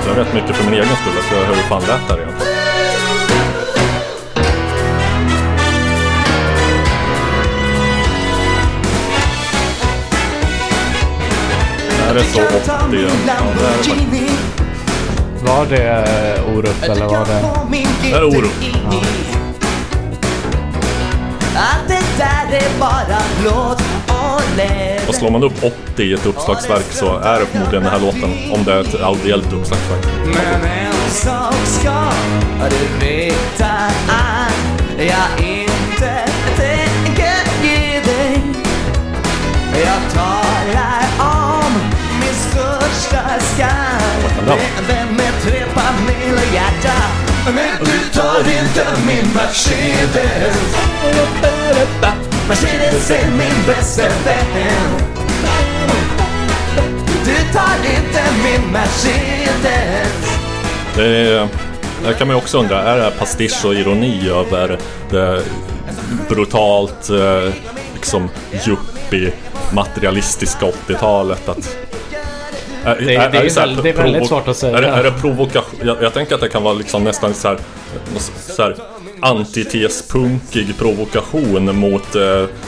Speaker 2: Jag vet mycket för min egen skull, så jag hör hur fan lät där igen. Det är så 80. Ja, det är det.
Speaker 3: Var det eh, Orup eller var det?
Speaker 2: Det är Orup.
Speaker 5: Att det där är bara plåt och
Speaker 2: slår man upp 80 i ett uppslagsverk så är det förmodligen den här låten. Om det är ett audiellt uppslagsverk.
Speaker 5: Men en sak ska du veta att jag inte tänker ge dig Jag min största skam
Speaker 2: kan det
Speaker 5: Vem med tre panel och hjärta Men du tar inte min Mercedes. Mercedes är min bästa vän. Du tar inte min Mercedes.
Speaker 2: Det, är, det kan man ju också undra, är det här pastisch och ironi över det brutalt eh, liksom yuppie materialistiska 80-talet? Att, är,
Speaker 3: Det- det är
Speaker 2: så här
Speaker 3: väl- det är väldigt svårt att säga.
Speaker 2: Är det, provokation? Jag, jag tänker att det kan vara liksom nästan så här, så här antitespunkig provokation mot eh,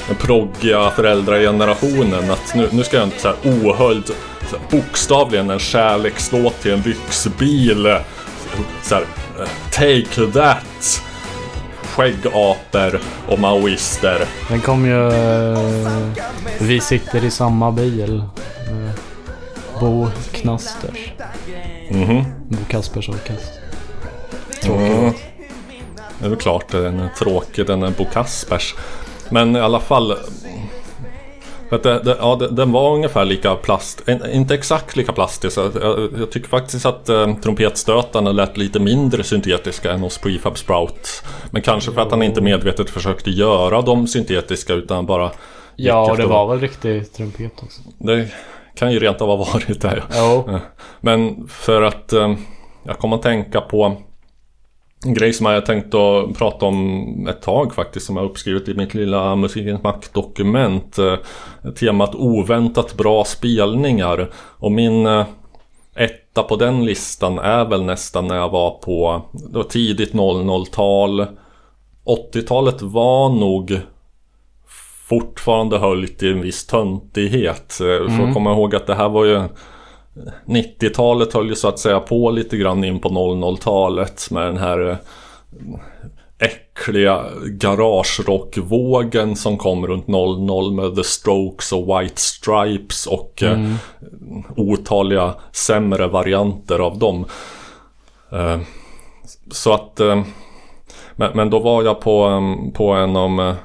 Speaker 2: den proggiga föräldragenerationen. Att nu, nu ska jag inte så här ohöljd, så här, bokstavligen en kärlekslåt till en lyxbil. Så här, eh, take that! Skäggaper och maoister.
Speaker 3: Den kom ju... eh, Vi sitter i samma bil. Bo Knasters.
Speaker 2: Mhm.
Speaker 3: Bo Kaspers orkester.
Speaker 2: Mm. Det är väl klart, den är tråkig, den är Bo Kaspers. Men i alla fall. för Att det, det, ja, det, den var ungefär lika plast, inte exakt lika plastisk. Jag, jag, tycker faktiskt att eh, trumpetstötarna lät lite mindre syntetiska än hos Prefab Sprout. Men kanske för att han inte medvetet försökte göra dem syntetiska utan bara...
Speaker 3: Ja, och det var väl riktig trumpet också.
Speaker 2: Det kan ju rent av ha varit det. Ja. Men för att eh, jag kommer att tänka på en grej som jag tänkt att prata om ett tag faktiskt som jag uppskrivit i mitt lilla Musikens Makt-dokument. Eh, temat oväntat bra spelningar. Och min eh, etta på den listan är väl nästan när jag var på det var tidigt 00-tal. 80-talet var nog fortfarande höljt i en viss töntighet. Mm. Får komma ihåg att det här var ju 90-talet höll ju så att säga på lite grann in på 00-talet med den här eh, äckliga garagerockvågen som kom runt 00 med The Strokes och White Stripes och eh, otaliga sämre varianter av dem. Så att men, men då var jag på, på en av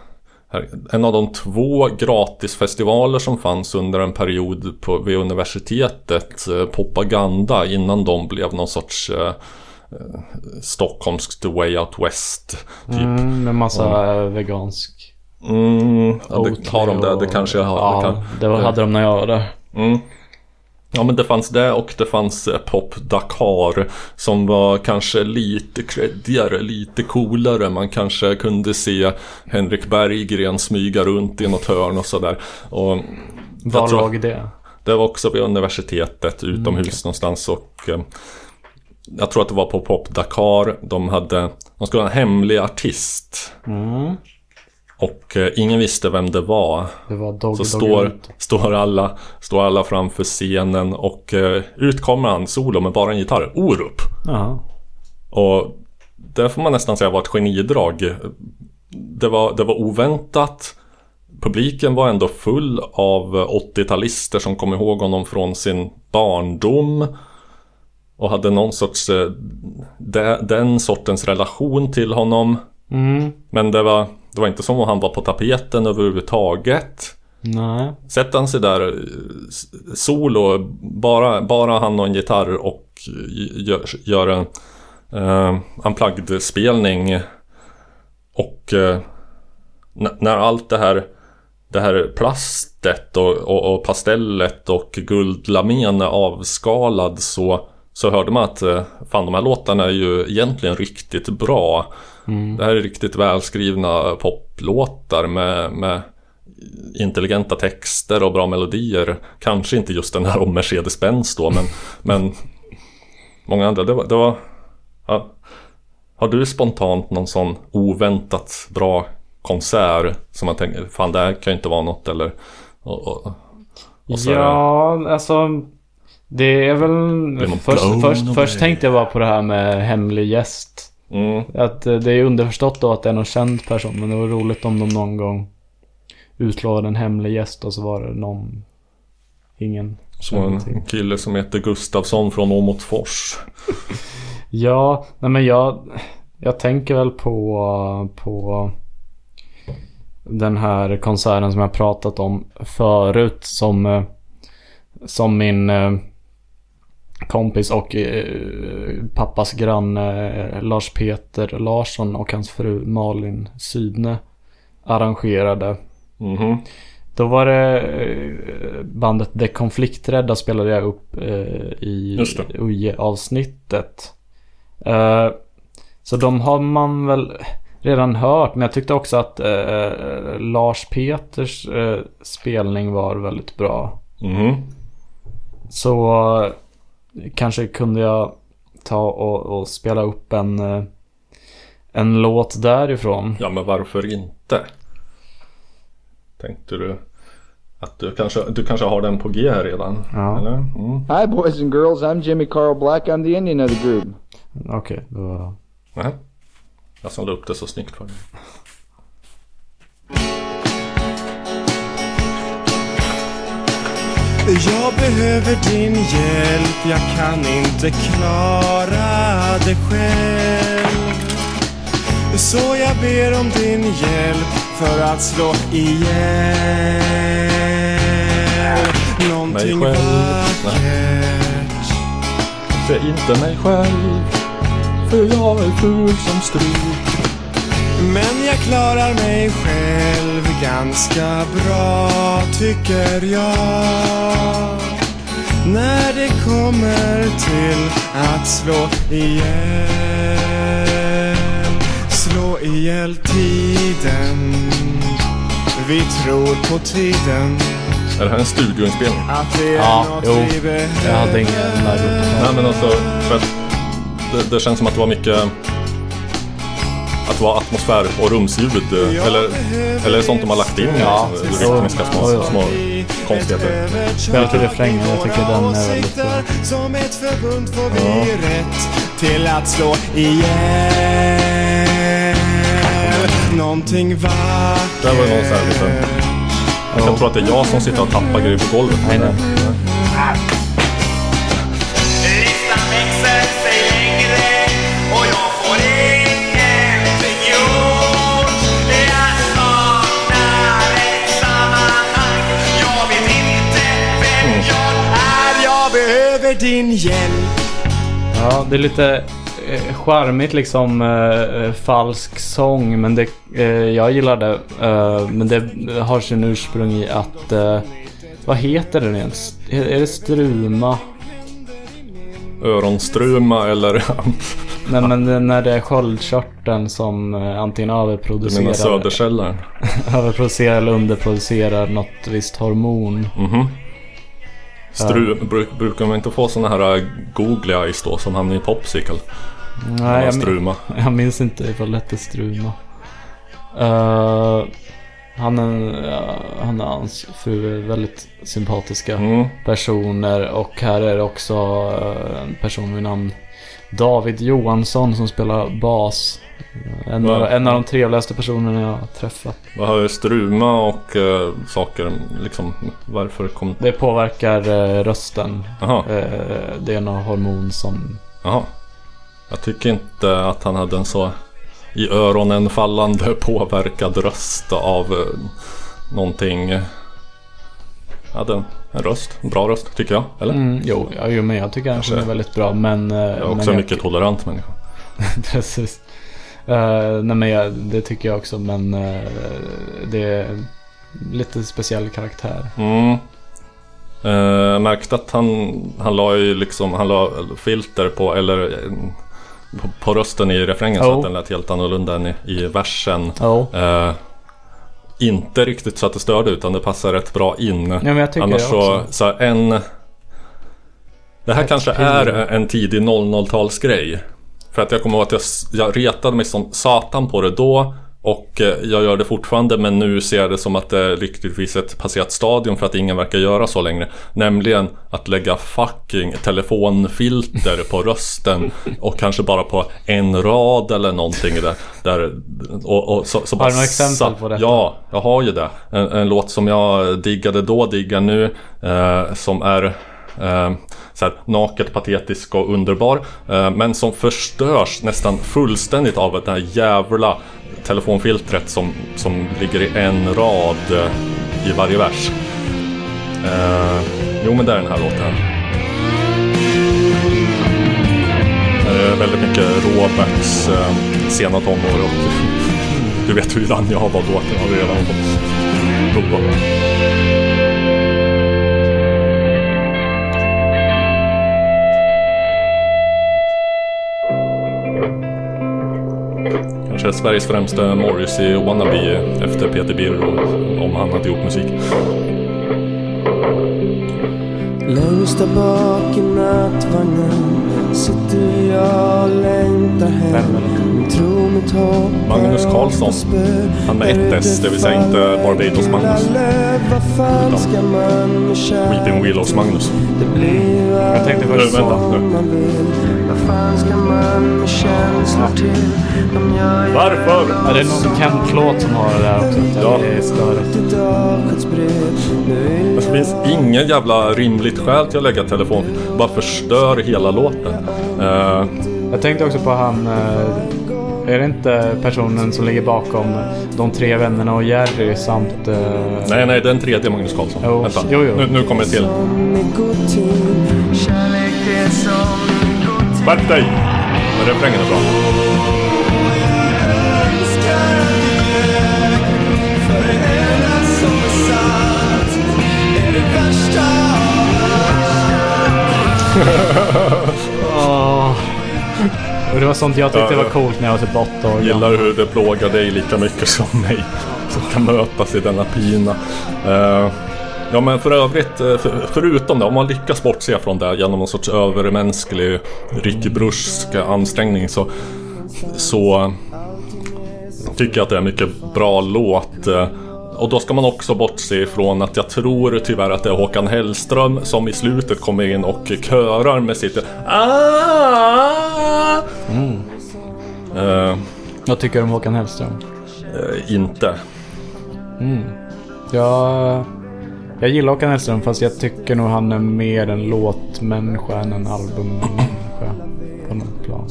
Speaker 2: en av de två gratisfestivaler som fanns under en period på, vid universitetet, eh, Propaganda, innan de blev någon sorts eh, eh, Stockholms The Way Out West. Typ.
Speaker 3: Mm, med massa eh, vegansk.
Speaker 2: Mm, ja, det, har de det? Det kanske jag har.
Speaker 3: Ja,
Speaker 2: det kan,
Speaker 3: det var, hade de när jag var där.
Speaker 2: Mm. Ja men det fanns det och det fanns eh, Pop Dakar som var kanske lite creddigare, lite coolare. Man kanske kunde se Henrik Berggren smyga runt i något hörn och sådär. Och
Speaker 3: Var
Speaker 2: tror-
Speaker 3: låg det?
Speaker 2: det var också vid universitetet utomhus någonstans och eh, jag tror att det var på Pop Dakar. De hade, de skulle ha en hemlig artist. Och eh, ingen visste vem det var.
Speaker 3: Det var Doggy
Speaker 2: Så
Speaker 3: Doggy
Speaker 2: står,
Speaker 3: Doggy.
Speaker 2: står, alla, står alla framför scenen och eh, ut kommer han solo med bara en gitarr. Orup!
Speaker 3: Jaha.
Speaker 2: Och det får man nästan säga var ett genidrag. Det var, det var oväntat. Publiken var ändå full av 80-talister som kom ihåg honom från sin barndom. Och hade någon sorts, eh, de, den sortens relation till honom.
Speaker 3: Mm.
Speaker 2: Men det var, det var inte som om han var på tapeten överhuvudtaget.
Speaker 3: Nej.
Speaker 2: Sätter han sig där eh, solo, bara, bara han och en gitarr och gör, gör en uh, unplugged-spelning. Och n- när allt det här, det här plastet och, och, och pastellet och guldlamen är avskalad så, så hörde man att eh, fan de här låtarna är ju egentligen riktigt bra. Det här är riktigt välskrivna poplåtar med, med intelligenta texter och bra melodier. Kanske inte just den här om Mercedes-Benz då, men, [laughs] men många andra. Det var, det var ja. Har du spontant någon sån oväntat bra konsert som man tänker, fan det här kan ju inte vara något eller och, och, och så
Speaker 3: Ja, alltså. Det är väl... Först, först, först tänkte jag bara på det här med hemlig gäst.
Speaker 2: Mm,
Speaker 3: Att eh, det är underförstått då att det är någon känd person. Men det var roligt om de någon gång utlovade en hemlig gäst och så var det någon... Ingen.
Speaker 2: som en kille som heter Gustavsson från Åmotfors. [laughs]
Speaker 3: Ja, nej men jag... Jag tänker väl på... På... Den här konserten som jag pratat om förut som... eh, Som min eh, kompis och eh, pappas granne eh, Lars Peter Larsson och hans fru Malin Sydne arrangerade.
Speaker 2: Mhm.
Speaker 3: Då var det eh, bandet The Konflikträdda spelade jag upp eh, i
Speaker 2: Just det.
Speaker 3: i avsnittet. Eh, så de har man väl redan hört. Men jag tyckte också att Lars Peters spelning var väldigt bra.
Speaker 2: Mhm.
Speaker 3: Så kanske kunde jag ta och, och spela upp en, eh, en låt därifrån.
Speaker 2: Ja, men varför inte? Tänkte du att du kanske, du kanske har den på G här redan?
Speaker 3: Ja.
Speaker 2: Eller? Mm.
Speaker 7: Hi, boys and girls. I'm Jimmy Carl Black. I'm the Indian of the group.
Speaker 3: Okej, då...
Speaker 2: Nej. Jag som la upp det så snyggt för dig.
Speaker 8: Jag behöver din hjälp, jag kan inte klara det själv. Så jag ber om din hjälp för att slå ihjäl någonting
Speaker 2: Mig
Speaker 8: vackert.
Speaker 2: Se inte mig själv, för jag är ful som stryk.
Speaker 8: Men jag klarar mig själv ganska bra tycker jag När det kommer till att slå ihjäl Slå ihjäl tiden Vi tror på tiden
Speaker 2: Är det här en studioinspelning?
Speaker 8: Att det är
Speaker 3: Ja,
Speaker 8: något
Speaker 3: jo.
Speaker 8: vi behöver
Speaker 3: Jag hade ingen.
Speaker 2: Nej men alltså, för att det, det känns som att det var mycket att det var atmosfär och rumsljud eh, eller, eller sånt de har lagt in
Speaker 3: Ja,
Speaker 2: eh, rytmiska små,
Speaker 3: Jo, jo.
Speaker 2: små konstigheter.
Speaker 3: Till refrängen, jag tycker den är väldigt bra.
Speaker 8: Som ett förbund får vi rätt till att slå ihjäl någonting vackert.
Speaker 2: Där var det någon så här lite... Jag kan tro att det är jag som sitter och tappar grejer på golvet.
Speaker 3: Nej, nej.
Speaker 8: Din hjälp.
Speaker 3: Ja, det är lite eh, charmigt liksom eh, eh, falsk sång men det, eh, jag gillar det. Eh, men det har sin ursprung i att, eh, vad heter den ens? Är, det struma?
Speaker 2: Öronstruma eller... [laughs]
Speaker 3: Nej men när det är sköldkörteln som antingen
Speaker 2: Du menar
Speaker 3: överproducerar,
Speaker 2: Söderkällaren? [laughs]
Speaker 3: överproducerar eller underproducerar något visst hormon.
Speaker 2: Mhm. Stru, bruk, brukar man inte få såna här äh, googly eyes då som hamnar i popsicle?
Speaker 3: Nej, jag, min-
Speaker 2: struma. [laughs]
Speaker 3: jag minns inte ifall det hette struma. Eh, han, är, ja, han och hans fru är väldigt sympatiska
Speaker 2: Mm.
Speaker 3: personer och här är det också eh, en person vid namn David Johansson som spelar bas. En, av, en av de trevligaste personerna jag har träffat.
Speaker 2: Vad har struma och äh, saker liksom? Varför kom...
Speaker 3: Det påverkar eh, rösten.
Speaker 2: Jaha,
Speaker 3: Eh, det är något hormon som...
Speaker 2: jaha. Jag tycker inte att han hade en så i öronen fallande påverkad röst av äh, någonting. Hade en, en röst, en bra röst tycker jag. Eller?
Speaker 3: Mm, jo, ja, jo, men jag tycker han
Speaker 2: Kanske.
Speaker 3: sjunger väldigt bra men... eh,
Speaker 2: Jag är också
Speaker 3: men
Speaker 2: en mycket tolerant människa. [laughs]
Speaker 3: Precis. Uh, nej men jag, det tycker jag också men eh, det är lite speciell karaktär.
Speaker 2: Mm. Jag märkte att han, han la ju liksom, han la filter på, eller på, på rösten i refrängen så
Speaker 3: Oh.
Speaker 2: att den lät helt annorlunda än i, i versen.
Speaker 3: Ja.
Speaker 2: Eh, inte riktigt så att det störde utan det passar rätt bra in.
Speaker 3: Ja men jag tycker
Speaker 2: Annars
Speaker 3: det
Speaker 2: så,
Speaker 3: också.
Speaker 2: så en... Det här kanske är en tidig 00-talsgrej. För att jag kommer ihåg att jag, jag retade mig som satan på det då. Och eh, jag gör det fortfarande men nu ser jag det som att det är lyckligtvis ett passerat stadium för att ingen verkar göra så längre. Nämligen att lägga fucking telefonfilter på rösten och kanske bara på en rad eller någonting där. där och, och så, så
Speaker 3: Har du några exempel på detta?
Speaker 2: Ja, jag har ju det. En, en låt som jag diggade då, diggar nu. Eh, som är eh, så här, naket, patetisk och underbar. Eh, men som förstörs nästan fullständigt av det här jävla telefonfiltret som, som ligger i en rad eh, i varje vers. Eh, jo, men det är den här låten. Det är väldigt mycket Roberts eh, sena tonår och [laughs] du vet hur grann jag var då. Det har du redan fått prova. på. Kanske Sveriges främsta Morrissey-wannabe efter Peter Birro om han hade gjort musik.
Speaker 9: Längst där bak i nattvagnen sitter jag och längtar hem. Tror mitt hopp
Speaker 2: Magnus Karlsson. Han med ett S, det vill säga inte Barbados Magnus.
Speaker 9: Vad fan ska man med kärlek
Speaker 2: Weeping Willows Magnus.
Speaker 9: Det blir
Speaker 3: Jag tänkte först
Speaker 2: vänta, nu.
Speaker 9: Fan ska man med känslor till? Om jag
Speaker 2: Varför?
Speaker 3: Ja, det är någon Kent-låt som har det där också.
Speaker 2: Ja.
Speaker 3: Det är störigt.
Speaker 2: Det finns ingen jävla rimligt skäl till att lägga telefon. Bara förstör hela låten. Eh,
Speaker 3: Jag tänkte också på han... eh, Är det inte personen som ligger bakom de tre vännerna och Jerry samt... eh,
Speaker 2: nej, nej, den tredje Magnus Karlsson.
Speaker 3: Jo,
Speaker 2: Vänta.
Speaker 3: jo, jo.
Speaker 2: Nu, nu kommer det till. Skärp dig! Men refrängen är bra. [laughs]
Speaker 3: Och det var sånt jag tyckte
Speaker 2: Ja,
Speaker 3: var coolt när jag var typ åtta år.
Speaker 2: Gillar hur det plågar dig lika mycket som mig. Som kan mötas i denna pina. Eh, ja men för övrigt, eh, för, förutom det, om man lyckas bortse från det genom någon sorts övermänsklig Ricky ansträngning så, så tycker jag att det är en mycket bra låt. eh, Och då ska man också bortse ifrån att jag tror tyvärr att det är Håkan Hellström som i slutet kommer in och körar med sitt ah! Eh,
Speaker 3: Vad tycker du om Håkan Hellström?
Speaker 2: eh, inte.
Speaker 3: Jag, jag gillar Håkan Hellström fast jag tycker nog han är mer en låtmänniska än en albummänniska. På något plan.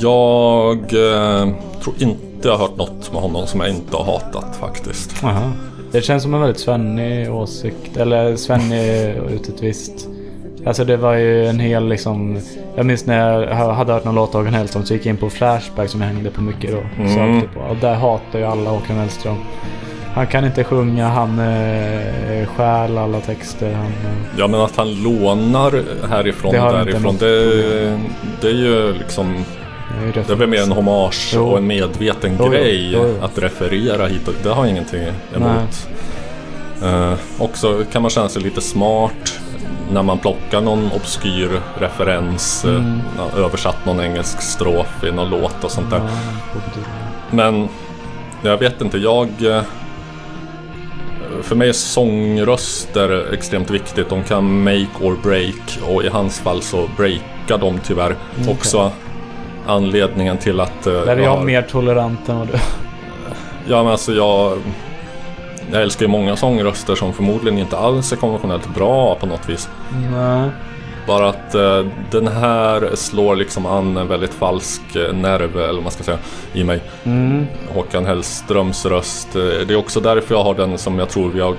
Speaker 2: Jag eh, tror inte jag har hört något med honom som jag inte har hatat faktiskt.
Speaker 3: Aha. Det känns som en väldigt svennig åsikt. Eller svennig ut ett visst... Alltså det var ju en hel liksom... Jag minns när jag hade hört någon låt av Håkan Hellström så gick jag in på Flashback som jag hängde på mycket då.
Speaker 2: Mm.
Speaker 3: Sökte på. Och där hatar ju alla Håkan Hellström. Han kan inte sjunga, han eh, stjäl alla texter. Han, eh,
Speaker 2: Ja men att han lånar härifrån
Speaker 3: Det
Speaker 2: och därifrån det, det är ju liksom
Speaker 3: rätt-
Speaker 2: Det är väl mer en hommage
Speaker 3: Jo.
Speaker 2: och en medveten
Speaker 3: Jo,
Speaker 2: grej
Speaker 3: Jo,
Speaker 2: att referera hit och det har jag ingenting emot. Eh, också kan man känna sig lite smart när man plockar någon obskyr referens, eh,
Speaker 3: Mm.
Speaker 2: ja, översatt någon engelsk strof i någon låt och sånt där. Men jag vet inte, jag... eh, För mig är sångröster extremt viktigt. De kan make or break och i hans fall så breakar de tyvärr. Också anledningen till att... eh,
Speaker 3: Där är
Speaker 2: jag
Speaker 3: jag
Speaker 2: har-
Speaker 3: mer tolerant än vad du
Speaker 2: Ja men alltså jag... Jag älskar ju många sångröster som förmodligen inte alls är konventionellt bra på något vis.
Speaker 3: Nej.
Speaker 2: Bara att eh, den här slår liksom an en väldigt falsk eh, nerv, eller vad man ska säga, i mig.
Speaker 3: Mm.
Speaker 2: Håkan Hellströms röst. Eh, Det är också därför jag har den som jag tror vi har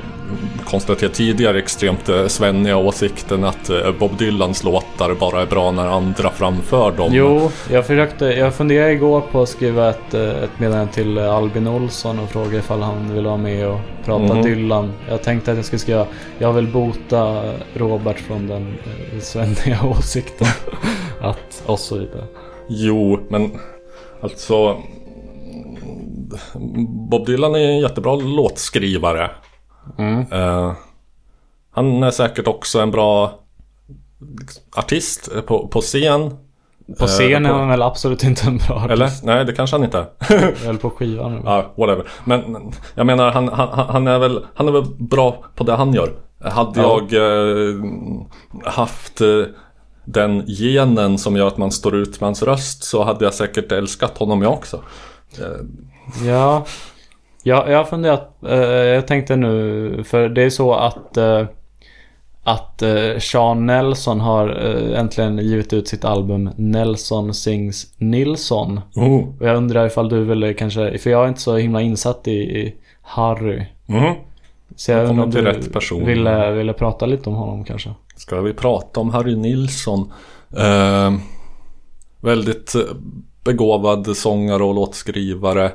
Speaker 2: konstaterat tidigare extremt eh, svenniga åsikten att eh, Bob Dylans låtar bara är bra när andra framför dem.
Speaker 3: Jo, jag försökte, jag funderade igår på att skriva ett, eh, ett meddelande till Albin Olsson och fråga ifall han vill vara med och prata
Speaker 2: Mhm.
Speaker 3: Dylan. Jag tänkte att jag skulle skriva, jag vill bota Robert från den svenniga [laughs] åsikten. att, och så vidare.
Speaker 2: Jo, men alltså... Bob Dylan är en jättebra låtskrivare. Eh, han är säkert också en bra artist på, på scen.
Speaker 3: På scen är han väl absolut inte en bra artist.
Speaker 2: Eller? Nej, det kanske han inte är. [laughs]
Speaker 3: Eller på skivan.
Speaker 2: Ja, whatever. Men jag menar, han, han, han, är väl, han är väl bra på det han gör. Hade
Speaker 3: Ja.
Speaker 2: jag eh, haft eh, den genen som gör att man står ut med hans röst så hade jag säkert älskat honom jag också.
Speaker 3: Ja, ja jag har funderat. Eh, jag tänkte nu, för det är så att eh, att eh, Sean Nelson har äntligen givit ut sitt album Nelson Sings Nilsson.
Speaker 2: Oh.
Speaker 3: Och jag undrar ifall du vill kanske, för jag är inte så himla insatt i, i Harry.
Speaker 2: Mm.
Speaker 3: Så jag
Speaker 2: Jag
Speaker 3: undrar om du
Speaker 2: rätt person.
Speaker 3: ville, ville prata lite om honom kanske.
Speaker 2: Ska vi prata om Harry Nilsson? Eh, väldigt begåvad sångare och låtskrivare.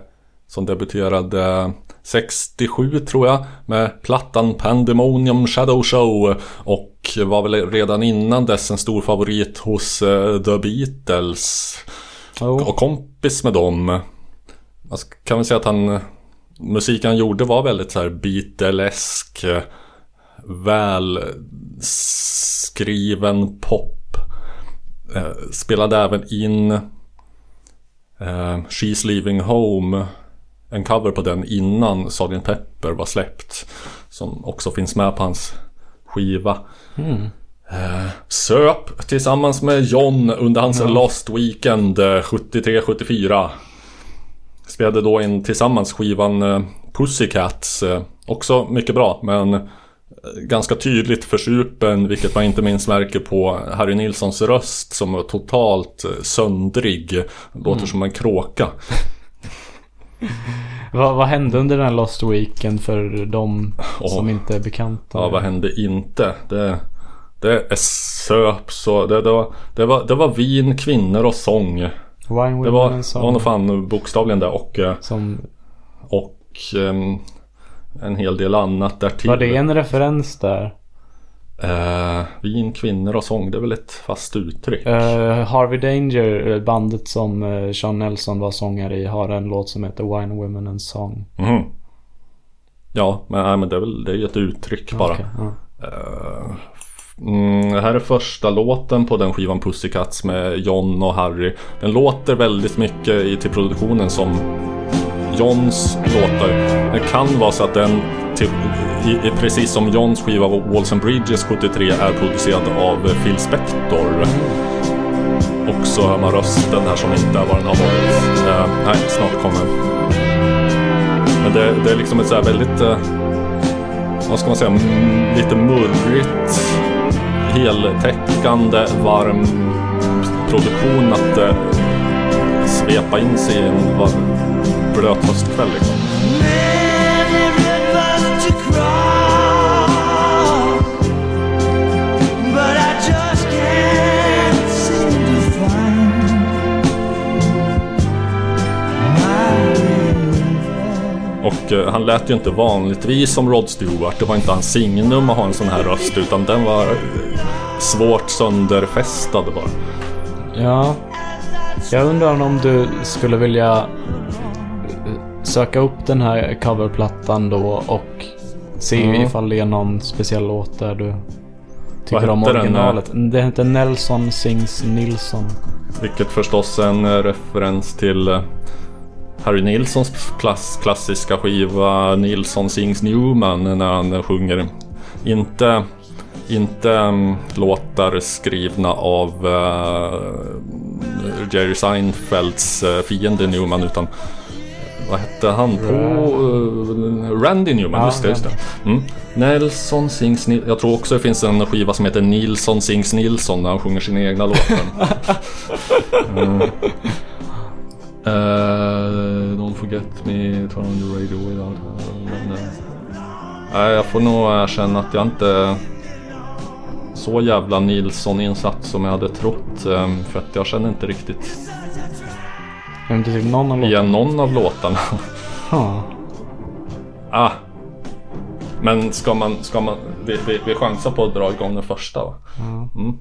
Speaker 2: Som debuterade 67 tror jag med plattan Pandemonium Shadow Show. Och var väl redan innan dess en stor favorit hos eh, The Beatles.
Speaker 3: Oh.
Speaker 2: Och kompis med dem. man kan väl säga att han musiken han gjorde var väldigt så här Beatlesk eh, väl skriven pop. Eh, spelade även in eh, She's Leaving Home en cover på den innan Sgt. Pepper var släppt. Som också finns med på hans skiva. Eh, söp tillsammans med John under hans Lost Weekend eh, 73-74. Spelade då in tillsammans skivan eh, Pussycats. Eh, också mycket bra men eh, ganska tydligt försupen vilket man inte minst märker på Harry Nilssons röst som var totalt eh, söndrig. Låter som en kråka.
Speaker 3: Vad, vad hände under den här Lost Weekend för de
Speaker 2: Åh.
Speaker 3: som inte är bekanta?
Speaker 2: Ja, vad hände inte? Det, det är söp så det, det, var, det, var, det var vin, kvinnor och sång.
Speaker 3: Wine
Speaker 2: Det var,
Speaker 3: Women
Speaker 2: det var nog fan bokstavligen det och, eh,
Speaker 3: som...
Speaker 2: och ehm, en hel del annat därtill.
Speaker 3: Var det en referens där?
Speaker 2: Eh, vin, kvinnor och sång, det är väl ett fast uttryck.
Speaker 3: Eh, Harvey Danger, eh, bandet som uh, Sean Nelson var sångare i, har en låt som heter Wine Women and Song.
Speaker 2: Mhm. Ja, men, nej, men det är väl det är ett uttryck bara.
Speaker 3: Ja.
Speaker 2: Eh, Mm, det här är första låten på den skivan Pussycats med John och Harry. Den låter väldigt mycket i, till produktionen som Johns låtar. Det kan vara så att den, till, i, i, precis som Johns skiva Walls and Bridges 73, är producerad av Phil Spector. Och så hör man rösten här som inte är vad den har varit. Eh, nej, snart kommer. Men det, det är liksom ett så här väldigt, eh, vad ska man säga, m- lite murrigt, heltäckande, varm produktion att eh, svepa in sig i en var- blöt höstkväll. Liksom. Och eh, han lät ju inte vanligtvis som Rod Stewart. Det var inte hans signum att ha en sån här röst utan den var eh, svårt sönderfästad bara.
Speaker 3: Ja. Jag undrar om du skulle vilja söka upp den här coverplattan då och se
Speaker 2: Ja.
Speaker 3: ifall det är någon speciell låt där du tycker om
Speaker 2: hette den,
Speaker 3: originalet. Det heter Nelson Sings Nilsson.
Speaker 2: Vilket förstås är en eh, referens till eh, Harry Nilssons klass, klassiska skiva Nilsson Sings Newman när han sjunger. Inte, inte um, låtar skrivna av eh, Jerry Seinfelds uh, fiende Newman utan vad hette han på? eh, Randy Newman,
Speaker 3: Ja,
Speaker 2: just det. Just det. Mm. Nelson Sings Nilsson. Jag tror också det finns en skiva som heter Nilsson Sings Nilsson där han sjunger sina egna låtar. [laughs] Mm. Eh, don't forget me, turn on the radio without Nej, jag får nog erkänna att jag inte så jävla Nilsson-insatt som jag hade trott. eh, För att jag känner inte riktigt
Speaker 3: Jag har inte tyckt någon av låtarna.
Speaker 2: igen någon av låtarna.
Speaker 3: Ja.
Speaker 2: ah. Men ska man, ska man, vi, vi, vi chansar på att dra igång den första va? Mm.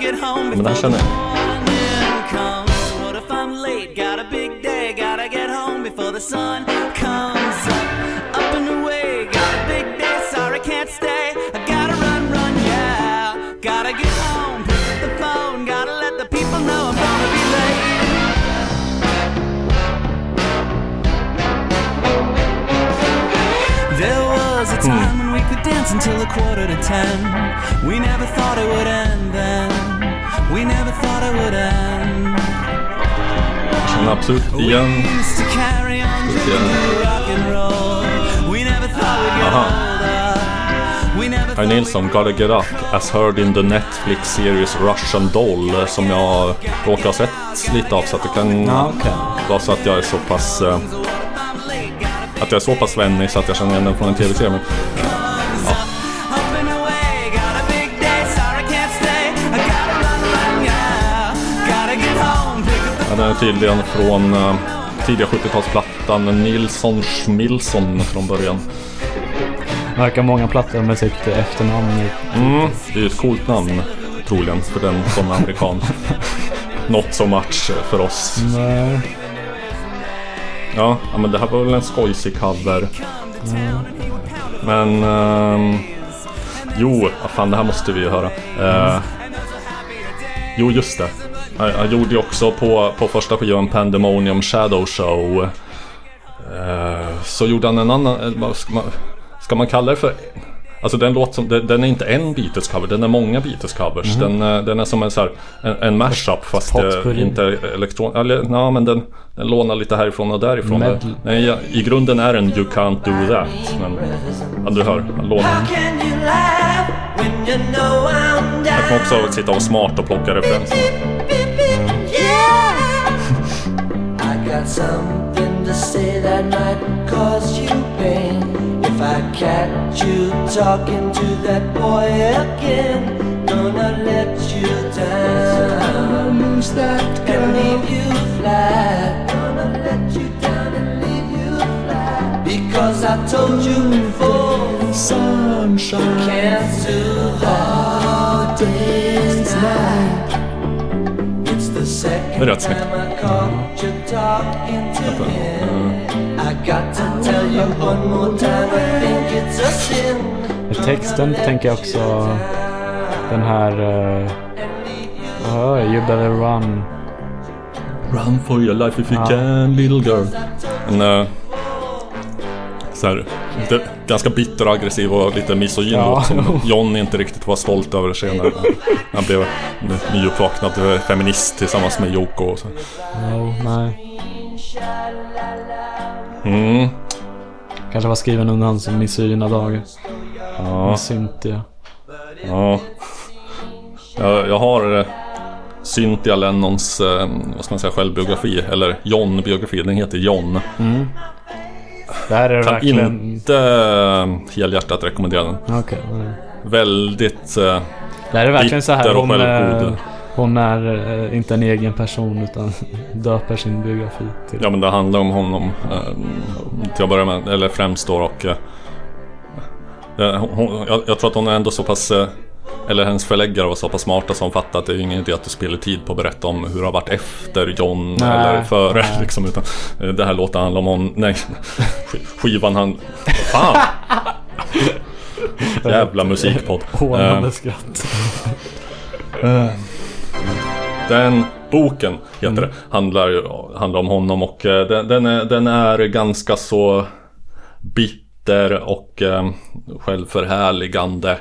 Speaker 5: Get home
Speaker 2: Men den här känner jag.
Speaker 5: Dance until a quarter to ten. We never thought it would end then. We never thought it would end.
Speaker 2: Känner absolut igen.
Speaker 5: We used to carry on
Speaker 2: Ska vi se
Speaker 5: drinking
Speaker 2: här.
Speaker 5: the rock and roll. We never thought we'd get
Speaker 2: Aha.
Speaker 5: older. We never
Speaker 2: Harry Nilsson, Gotta Get Up, as heard in the Netflix series Russian Doll som jag råkar ha sett lite av så att det kan
Speaker 3: Ja, okej.
Speaker 2: vara så att jag är så pass eh, att jag är så pass svennig så att jag känner igen den från en tv-serie. Men är tydligen från eh, tidiga 70-talsplattan Nilsson Schmilsson från början.
Speaker 3: verkar många plattor med sitt efternamn i.
Speaker 2: Mm, det är ju ett coolt namn troligen för den som är amerikan. [laughs] Not so much för oss.
Speaker 3: Nej.
Speaker 2: Ja, men det här var väl en skojsig cover. Men... ehm, jo, fan det här måste vi ju höra. Eh, jo, just det. Jag, jag gjorde ju också på, på första skivan Pandemonium Shadow Show. Eh, så gjorde han en annan... eh, ska man, ska man kalla det för? Alltså den låt som, den, den är inte en Beatles-cover, den är många Beatles-covers. Den, eh, den är som en, så här, en, en mashup fast eh,
Speaker 3: Potpourri.
Speaker 2: inte elektron... Eller, ja, men den, den lånar lite härifrån och därifrån.
Speaker 3: Medley.
Speaker 2: Nej, ja, I grunden är den You Can't Do That. Men, ja, du hör, han lånar.
Speaker 5: How can you laugh when you know I'm
Speaker 2: Jag kan också sitta och smart och plocka referenser.
Speaker 9: Got something to say that might cause you pain. If I catch you talking to that boy again, gonna let you down. Lose that girl and leave you flat. Gonna let you down and leave you flat. Because I told you before, sunshine can't do that. Day's night.
Speaker 2: Det är rätt snyggt.
Speaker 9: time I caught you talking to him. I got to tell you one more time, I think it's a sin.
Speaker 3: I texten tänker jag också den här... Uh, oh, you better run.
Speaker 2: Run for your life if you
Speaker 3: Ja.
Speaker 2: can little girl. En, uh, så här, lite, ganska bitter och aggressiv och lite misogyn
Speaker 3: Ja.
Speaker 2: låt som John inte riktigt var stolt över senare. Han blev nyuppvaknad feminist tillsammans med Yoko. Och så.
Speaker 3: No, nej.
Speaker 2: Mm.
Speaker 3: Kanske var skriven under hans misogyna dagar.
Speaker 2: Ja,
Speaker 3: Cynthia.
Speaker 2: ja. Jag, jag har eh, Cynthia Lennons, eh, vad ska man säga, självbiografi. Eller John-biografi. Den heter John.
Speaker 3: Mm. Det här är
Speaker 2: Kan
Speaker 3: verkligen...
Speaker 2: inte eh, helhjärtat rekommendera den.
Speaker 3: Nej.
Speaker 2: Väldigt... Eh,
Speaker 3: Det här är verkligen så här. Hon, eh, hon är eh, inte en egen person utan [laughs] döper sin biografi till...
Speaker 2: Ja men det handlar om honom eh, till att börja med, eller främst då och eh, eh, hon, jag, jag tror att hon är ändå så pass eller hennes förläggare var så pass smarta som fattade att det är ingen idé att du spelar tid på att berätta om hur det har varit efter John
Speaker 3: Nej,
Speaker 2: eller före
Speaker 3: nej. [laughs]
Speaker 2: liksom. Utan eh, det här låter handla om hon, nej, sk- [laughs] skivan han... Fan! [laughs] Jävla musikpodd.
Speaker 3: Hånande
Speaker 2: Eh,
Speaker 3: skratt.
Speaker 2: Den boken heter det. Handlar, handlar om honom och eh, den, den, är, den är ganska så bitter och självförhärligande.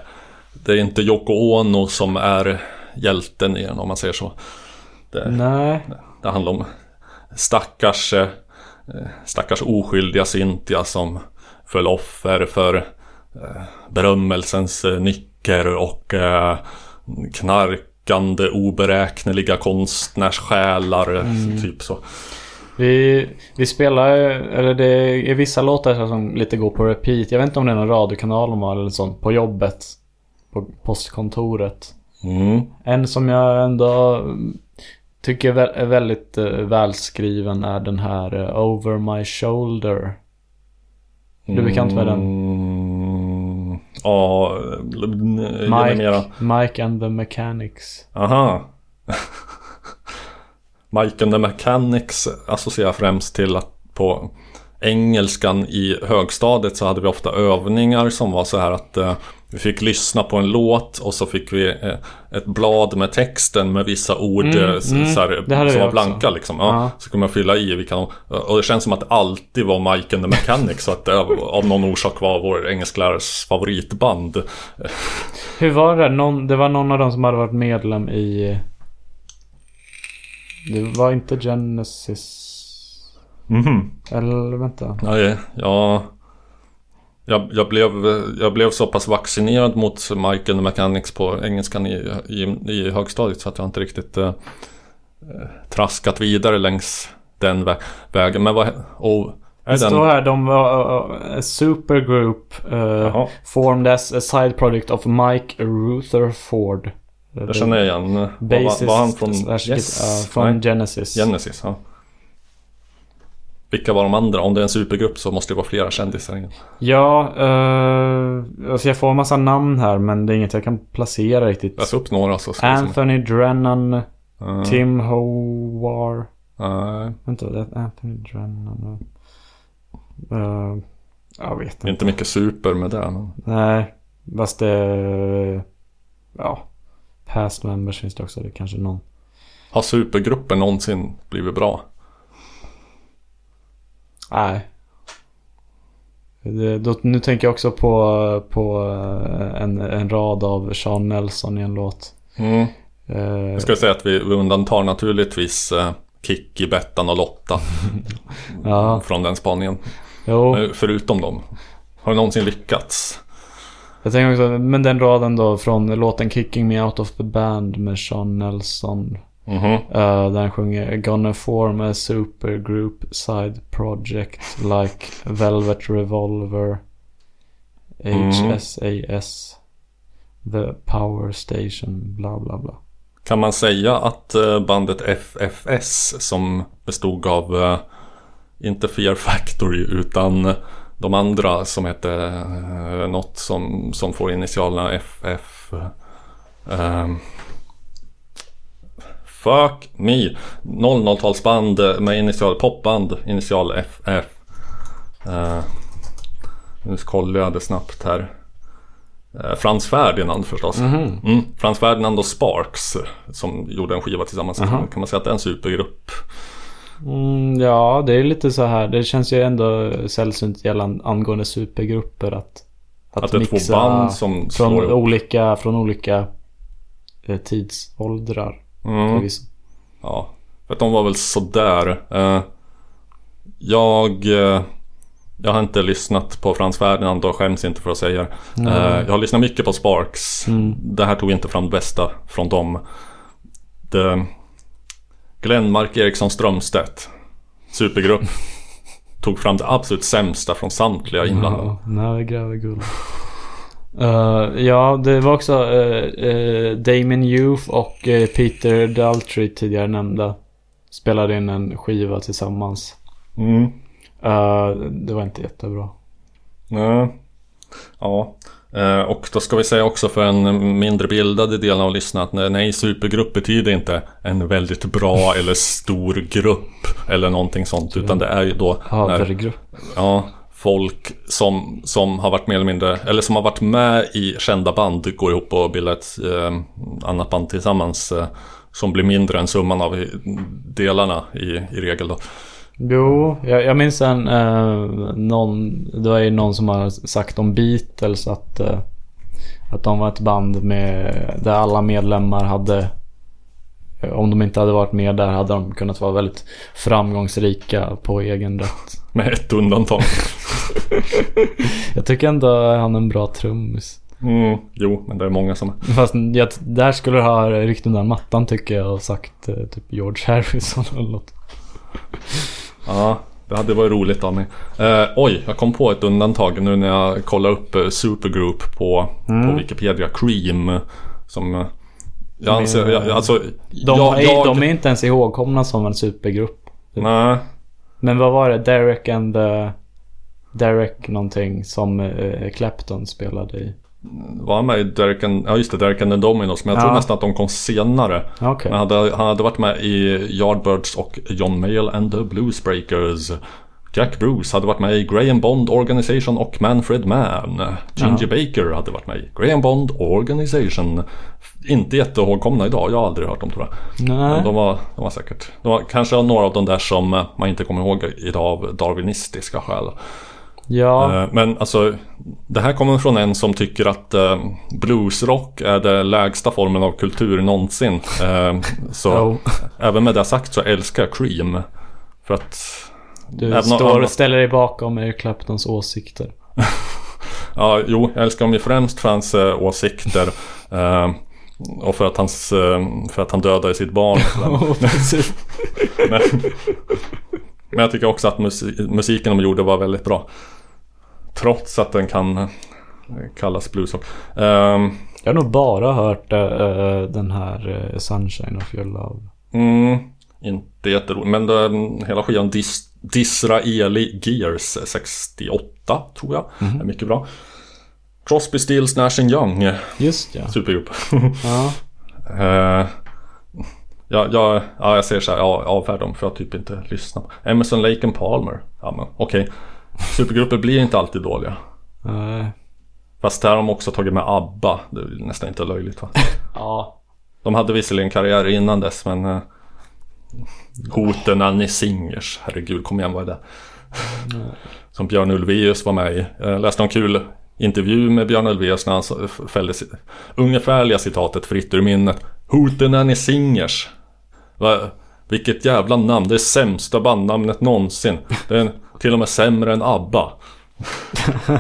Speaker 2: Det är inte Yoko Ono som är hjälten i den om man säger så. Det,
Speaker 3: Nej.
Speaker 2: det handlar om stackars, eh, stackars oskyldiga Cynthia som föll offer för eh, berömmelsens eh, nycker och knarkande oberäkneliga konstnärssjälar.
Speaker 3: Mm.
Speaker 2: Typ så.
Speaker 3: Vi, vi spelar, eller det är vissa låtar som lite går på repeat. Jag vet inte om det är någon radiokanal de har eller sånt på jobbet. På postkontoret.
Speaker 2: Mm.
Speaker 3: En som jag ändå mm, tycker är vä- är väldigt eh, välskriven är den här eh, Over My Shoulder. Är du bekant med den?
Speaker 2: Mm. Ja, mig mera.
Speaker 3: Mike, Mike and the Mechanics.
Speaker 2: Aha. [laughs] Mike and the Mechanics associerar jag främst till att på engelskan i högstadiet så hade vi ofta övningar som var så här att vi fick lyssna på en låt och så fick vi eh, ett blad med texten med vissa ord
Speaker 3: Mm,
Speaker 2: eh, s-
Speaker 3: mm.
Speaker 2: så här, som
Speaker 3: vi
Speaker 2: var
Speaker 3: också.
Speaker 2: blanka liksom. Ja,
Speaker 3: Ja.
Speaker 2: Så kunde man fylla i vilka Och det känns som att det alltid var Mike and the Mechanics så att det av någon orsak var vår engelsklärares favoritband.
Speaker 3: Hur var det? Någon, det var någon av dem som hade varit medlem i... Det var inte Genesis.
Speaker 2: Mhm.
Speaker 3: Eller vänta.
Speaker 2: Nej, ja... Jag, jag, blev, jag blev så pass vaccinerad mot Mike and the Mechanics på engelskan i, i, i högstadiet så att jag inte riktigt eh, eh, traskat vidare längs den vä vägen. Men vad... Och,
Speaker 3: Det står här, de var uh, a supergroup uh, formed as a side project of Mike Rutherford.
Speaker 2: jag känner igen. Var, var, var han från Yes?
Speaker 3: uh, från Genesis.
Speaker 2: Genesis? Ja. Vilka var de andra? Om det är en supergrupp så måste det vara flera kändisar.
Speaker 3: Ja, uh, alltså jag får en massa namn här men det är inget jag kan placera riktigt.
Speaker 2: Läs upp några så se.
Speaker 3: Anthony Drennan,
Speaker 2: Ja.
Speaker 3: Tim Howard.
Speaker 2: Nej,
Speaker 3: Vänta, det är Anthony Drennan. Uh, jag vet inte.
Speaker 2: inte mycket super med det. Men...
Speaker 3: Nej, fast det... Ja. Past members finns det också. Det kanske någon.
Speaker 2: Har supergrupper någonsin blivit bra?
Speaker 3: Nej. Det, då, nu tänker jag också på, på eh, en, en rad av Sean Nelson i en låt.
Speaker 2: Mm.
Speaker 3: Eh,
Speaker 2: Jag ska säga att vi, vi undantar naturligtvis eh, Kikki, Bettan och Lotta [laughs]
Speaker 3: ja,
Speaker 2: från den spaningen.
Speaker 3: jo.
Speaker 2: Förutom dem. Har det någonsin lyckats?
Speaker 3: Jag tänker också, men den raden då från låten Kicking Me Out of the Band med Sean Nelson.
Speaker 2: Mhm.
Speaker 3: Uh, där han sjunger Gonna form a supergroup side project like Velvet Revolver. HSAS The Power Station bla bla bla.
Speaker 2: Kan man säga att eh, bandet FFS som bestod av eh, inte Fear Factory utan de andra som hette eh, något som, som får initialerna FF ehm, Fuck me 00-talsband med initial popband initial FF Eh, Nu kollar jag det snabbt här Eh, Frans Ferdinand förstås. Mm, Frans Ferdinand och Sparks eh, som gjorde en skiva tillsammans. Kan man säga att det är en supergrupp?
Speaker 3: Mm, ja, det är lite så här. Det känns ju ändå sällsynt gällande angående supergrupper att
Speaker 2: Att det är två band som
Speaker 3: från
Speaker 2: slår
Speaker 3: olika, från olika eh, tidsåldrar.
Speaker 2: Mm. Ja, för att de var väl sådär. Eh, jag, eh, jag har inte lyssnat på Frans Ferdinand och skäms inte för att säga det. Eh, jag har lyssnat mycket på Sparks. Det här tog inte fram det bästa från dem. Det, Glenmark Eriksson Strömstedt, supergrupp, [laughs] tog fram det absolut sämsta från samtliga inblandade.
Speaker 3: Ja, när Eh, ja, det var också uh, uh, Damon Youth och Peter Daltrey tidigare nämnda. Spelade in en skiva tillsammans.
Speaker 2: Mm.
Speaker 3: Det var inte jättebra.
Speaker 2: Nej. Ja. Och då ska vi säga också för en mindre bildade del av lyssnarna att nej, supergrupp betyder inte en väldigt bra eller stor grupp eller någonting sånt. Utan det är ju då
Speaker 3: Havergrupp.
Speaker 2: ja, folk som, som har varit mer eller mindre, eller som har varit med i kända band går ihop och bildar ett eh, annat band tillsammans. Eh, som blir mindre än summan av delarna i, i regel då.
Speaker 3: Jo, jag, jag minns en, eh, någon, det var ju någon som har sagt om Beatles att, eh, att de var ett band med, där alla medlemmar hade, eh, om de inte hade varit med där hade de kunnat vara väldigt framgångsrika på egen rätt.
Speaker 2: Med ett undantag. [laughs]
Speaker 3: Jag tycker ändå han är en bra trummis.
Speaker 2: Mm, jo, men det är många som
Speaker 3: Fast jag, där skulle du ha ryckt undan mattan tycker jag och sagt eh, typ George Harrison eller något.
Speaker 2: Ja, det hade varit roligt av mig. Eh, oj, jag kom på ett undantag nu när jag kollar upp eh, Supergroup på, på Wikipedia. Cream. Som eh, jag anser, jag, alltså,
Speaker 3: De,
Speaker 2: jag,
Speaker 3: är,
Speaker 2: jag,
Speaker 3: de är inte ens ihågkomna som en supergrupp.
Speaker 2: Nej,
Speaker 3: Men vad var det? Derek and the... Derek någonting som eh, Clapton spelade i.
Speaker 2: var han med i Derek and, ja just det, Derek and the Dominos. Men jag
Speaker 3: Ja.
Speaker 2: tror nästan att de kom senare.
Speaker 3: Okej.
Speaker 2: Men hade, han hade varit med i Yardbirds och John Mayall and the Bluesbreakers. Jack Bruce hade varit med i Graham Bond Organization och Manfred Mann. Ginger Baker hade varit med i Graham Bond Organization. Inte jättehågkomna idag, jag har aldrig hört dem tror jag.
Speaker 3: Nej.
Speaker 2: de var, de var säkert, de var kanske några av de där som man inte kommer ihåg idag av darwinistiska skäl.
Speaker 3: Ja.
Speaker 2: Eh, Men alltså, det här kommer från en som tycker att eh, bluesrock är den lägsta formen av kultur någonsin. Eh, så [laughs]
Speaker 3: Jo.
Speaker 2: även med det sagt så älskar jag Cream. För att...
Speaker 3: Du
Speaker 2: om-
Speaker 3: står och ställer dig bakom Eric Claptons åsikter. [laughs]
Speaker 2: Ja, jo, jag älskar honom ju främst för hans åsikter. Och för att, hans, för att han dödade sitt barn. [laughs] men, men jag tycker också att musi- musiken de gjorde var väldigt bra. Trots att den kan eh, kallas bluesrock. Ehm,
Speaker 3: Jag har nog bara hört eh, den här eh, Sunshine of your love.
Speaker 2: Mm, inte jätteroligt. Men det, hela skivan dis- Disraeli Gears 68 tror jag. är mycket bra. Crosby, Stills, Nash Young.
Speaker 3: Just ja.
Speaker 2: Supergrupp. [laughs]
Speaker 3: ja.
Speaker 2: Eh, ja, ja, ja, jag säger så här, ja, avfärd dem för jag typ inte lyssnar. Emerson, Lake and Palmer. Ja, men okej. Supergrupper blir inte alltid dåliga.
Speaker 3: Nej.
Speaker 2: Fast där har de också tagit med ABBA. Det är nästan inte löjligt va? [laughs]
Speaker 3: ja.
Speaker 2: De hade visserligen karriär innan dess men Hoten Annie Singers, herregud kom igen vad är det? Som Björn Ulvaeus var med i. Jag läste en kul intervju med Björn Ulvaeus när han fällde ungefärliga citatet fritt ur minnet. Hoten Annie Singers. Va? Vilket jävla namn, det är sämsta bandnamnet någonsin. Det är till och med sämre än ABBA. [laughs]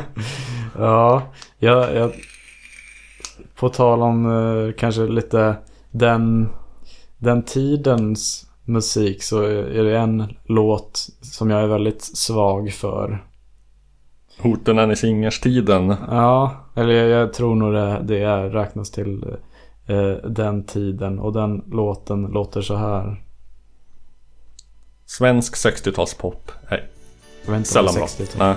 Speaker 3: Ja, jag, jag... På tal om eh, kanske lite den, den tidens musik så är det en låt som jag är väldigt svag för.
Speaker 2: Hoten Annie Singers-tiden.
Speaker 3: Ja, eller jag, jag tror nog det, det är, räknas till eh, den tiden. Och den låten låter så här.
Speaker 2: Svensk 60-talspop. Nej,
Speaker 3: Det
Speaker 2: sällan
Speaker 3: är
Speaker 2: bra.
Speaker 3: 60-tal.
Speaker 2: Nej.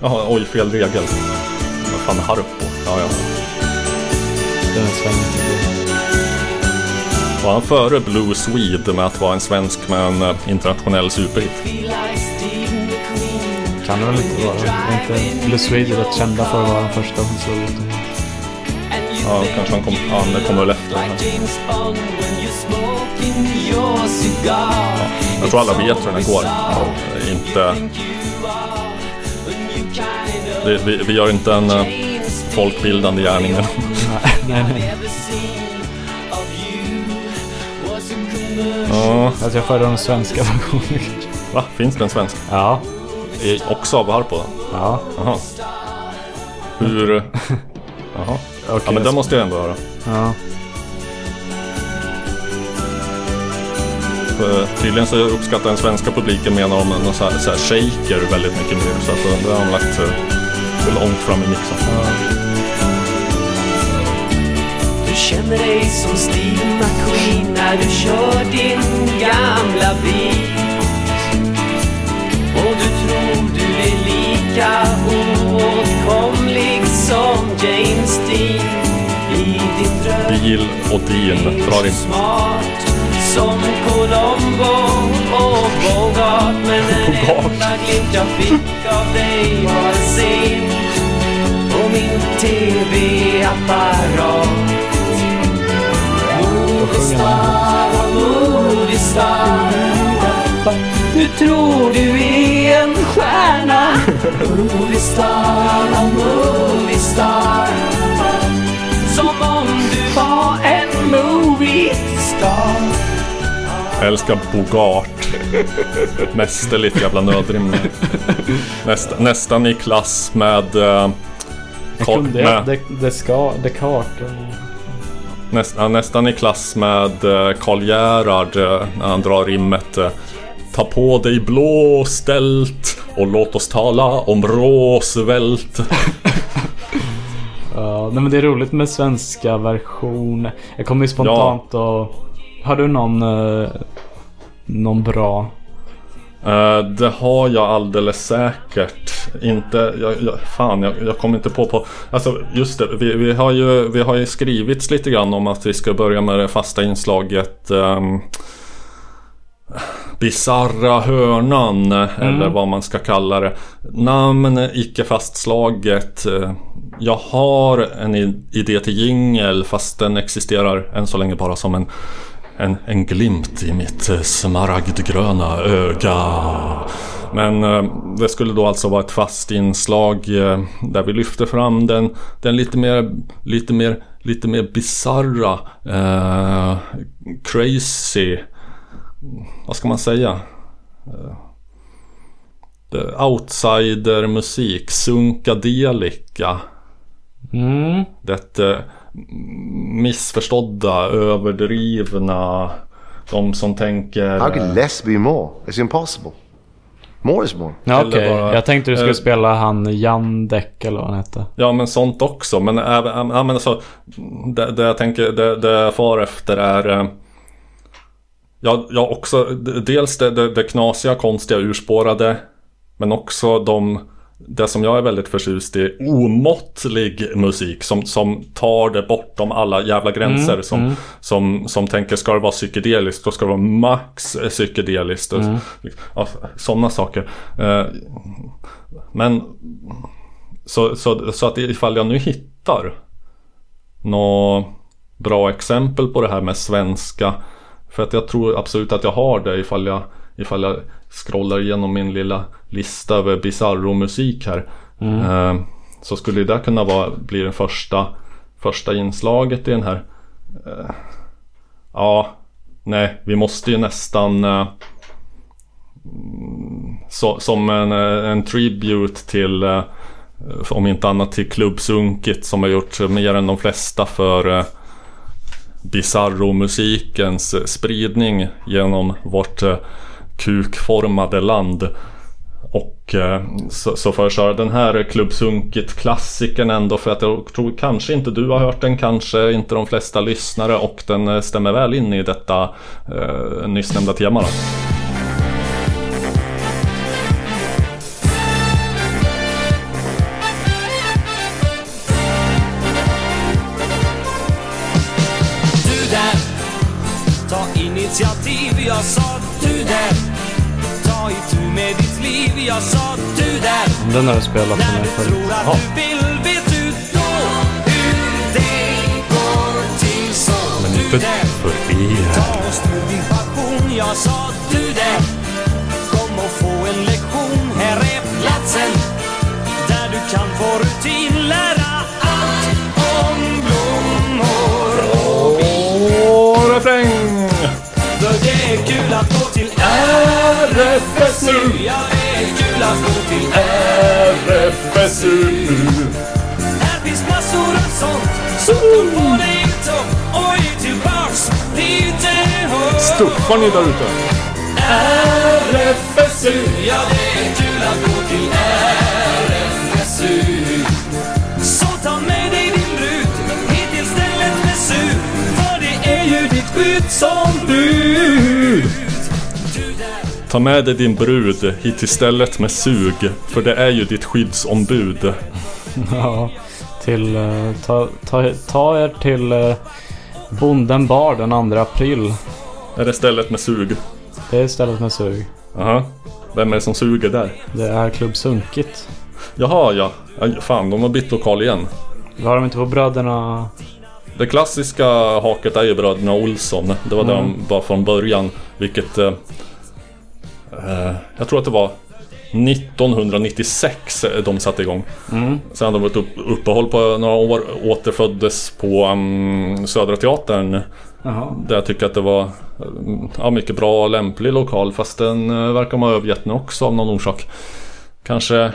Speaker 2: Jaha, oj fel regel. Vad fan är Harpo? Ja, ja.
Speaker 3: Den är svängig.
Speaker 2: Var han före Blue Swede med att vara en svensk med en eh, internationell superhit?
Speaker 3: Kan det väl inte vara. Är inte Blue Swede rätt kända för att vara den första som slog ut?
Speaker 2: Ja, kanske han kom, ja, det kommer väl efter. Jag tror alla vet hur den går. Inte... Vi, vi, vi gör inte en eh, folkbildande gärning. [laughs]
Speaker 3: Nej, nej, nej.
Speaker 2: Ja,
Speaker 3: Alltså jag föredrar den svenska versionen.
Speaker 2: va? Finns det en svensk?
Speaker 3: Ja.
Speaker 2: Också av Harpo?
Speaker 3: Ja.
Speaker 2: Jaha. Hur... [laughs] Jaha.
Speaker 3: Okej,
Speaker 2: Ja men det måste jag ändå höra.
Speaker 3: Ja.
Speaker 2: För tydligen så uppskattar den svenska publiken menar de någon så här, så här shaker väldigt mycket mer. Så att det har de lagt eh, långt fram i mixen.
Speaker 5: Du känner dig som Steve McQueen när du kör din gamla bil. Och du tror du är lika oåtkomlig som James Dean din dröm.
Speaker 2: Bil och din drar in.
Speaker 5: Som Colombo och Bogart Men en enda glimt jag fick av dig var en scen på min TV-apparat Moviestar, moviestar Du tror du är en stjärna [laughs] om du var en moviestar
Speaker 2: Älskar Bogart. Mästerligt jävla nödrim. Nästa, nästan i klass med... Uh,
Speaker 3: Jag kunde det.
Speaker 2: med
Speaker 3: Det, det ska... Descartes.
Speaker 2: näst, nästan i klass med uh, Karl Gerhard eh, när han drar rimmet. eh, Ta på dig blå stält och låt oss tala om Roosevelt.
Speaker 3: Ja, nej men det är roligt med svenska versioner. Jag kommer ju spontant och... Har du någon... eh, någon bra?
Speaker 2: Eh, det har jag alldeles säkert. Inte, jag, jag, fan jag, jag kommer inte på på. Alltså just det, vi, vi, har ju, vi har ju skrivits lite grann om att vi ska börja med det fasta inslaget um, Bizarra hörnan eller vad man ska kalla det. Namn icke fastslaget. Jag har en idé till jingel fast den existerar än så länge bara som en en, en glimt i mitt smaragdgröna öga. Men eh, det skulle då alltså vara ett fast inslag eh, där vi lyfter fram den, den lite mer, lite mer, lite mer bizarra, eh, crazy, vad ska man säga? Eh, Outsider-musik, sunkadelika.
Speaker 3: Mm.
Speaker 2: Det eh, missförstådda, överdrivna. De som tänker...
Speaker 10: How could less be more? It's impossible. More is more.
Speaker 3: Ja, okej.
Speaker 2: bara-
Speaker 3: Jag tänkte du skulle
Speaker 2: eh,
Speaker 3: spela han Jandek eller vad han hette.
Speaker 2: Ja men sånt också. Men även, ja, men alltså, det, det jag tänker, det, det jag far efter är eh, Ja, ja också dels det, det, det knasiga, konstiga, urspårade. Men också de, det som jag är väldigt förtjust i, omåttlig musik som, som tar det bortom alla jävla gränser.
Speaker 3: Mm,
Speaker 2: som,
Speaker 3: mm.
Speaker 2: Som, som tänker, ska det vara psykedeliskt, då ska det vara max psykedeliskt.
Speaker 3: Mm.
Speaker 2: Ja, Sådana saker. Eh, Men så, så, så att ifall jag nu hittar något bra exempel på det här med svenska. För att jag tror absolut att jag har det ifall jag, ifall jag scrollar igenom min lilla lista över bizarro musik här.
Speaker 3: Mm.
Speaker 2: Eh, så skulle det kunna vara, bli det första, första inslaget i den här. Eh, ja, nej, vi måste ju nästan eh, mm, så, som en, eh, en tribute till eh, om inte annat till Klubbsunkit som har gjort mer än de flesta för eh, Bizarro-musikens spridning genom vårt eh, kukformade land. Och eh, så, så får jag köra den här Klubbsunkit-klassikern ändå för att jag tror kanske inte du har hört den, kanske inte de flesta lyssnare och den eh, stämmer väl in i detta eh, nyss nämnda tema. Då.
Speaker 3: Den har du spelat för
Speaker 4: när
Speaker 3: mig
Speaker 4: du
Speaker 3: förut.
Speaker 4: tror att du vill. Vet du då hur det går till så?
Speaker 2: Men
Speaker 4: Du
Speaker 2: inte
Speaker 4: där,
Speaker 2: för
Speaker 4: ta och styr din passion. Jag sa du där, kom och få en lektion. Här är platsen där du kan få rutin. Lära allt om blommor och
Speaker 2: Åh, refräng!
Speaker 4: För det är kul att gå till RFSU gå till
Speaker 2: RFSU
Speaker 4: Här finns massor av sånt som tar på dig topp och ger tillbaks lite hopp
Speaker 2: Stuffar ni där ute?
Speaker 4: RFSU Ja, det är kul att gå till RFSU Så ta med dig din brud hit till stället med SU För det är ju ditt skyddsombud
Speaker 2: Ta med dig din brud hit till stället med sug, för det är ju ditt skyddsombud.
Speaker 3: Ja, till... eh, ta, ta, ta er till eh, Bonden bar den 2 april.
Speaker 2: Är det stället med sug?
Speaker 3: Det är stället med sug.
Speaker 2: Aha. Vem är det som suger där?
Speaker 3: Det är Klubb Sunkigt.
Speaker 2: Jaha, ja. ja. Fan, de har bytt lokal igen.
Speaker 3: Var de inte på Bröderna...
Speaker 2: Det klassiska haket är ju bröderna Olsson. Det var
Speaker 3: Mm.
Speaker 2: de var från början. Vilket... Eh, eh, jag tror att det var 1996 de satte igång.
Speaker 3: Mm.
Speaker 2: Sen hade de ett upp, uppehåll på några år. Återföddes på um, Södra Teatern.
Speaker 3: Jaha.
Speaker 2: Där jag tycker att det var mm, ja, mycket bra och lämplig lokal. Fast den eh, verkar de ha övergett nu också av någon orsak. Kanske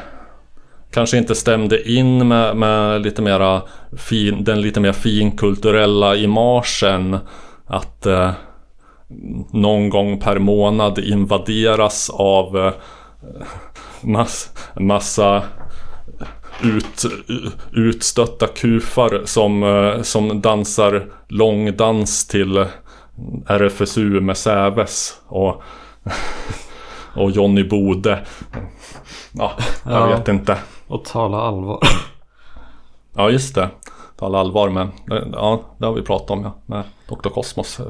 Speaker 2: Kanske inte stämde in med, med lite mera fin, den lite mer finkulturella imagen. Att eh, någon gång per månad invaderas av eh, mass, massa ut, utstötta kufar som, eh, som dansar långdans till RFSU med Säves och, [laughs] och Johnny Bode. Ja, jag
Speaker 3: Ja.
Speaker 2: vet inte.
Speaker 3: Och tala allvar.
Speaker 2: Ja, just det. Tala allvar med. Ja, det har vi pratat om ja. Med Dr. Cosmos. eh,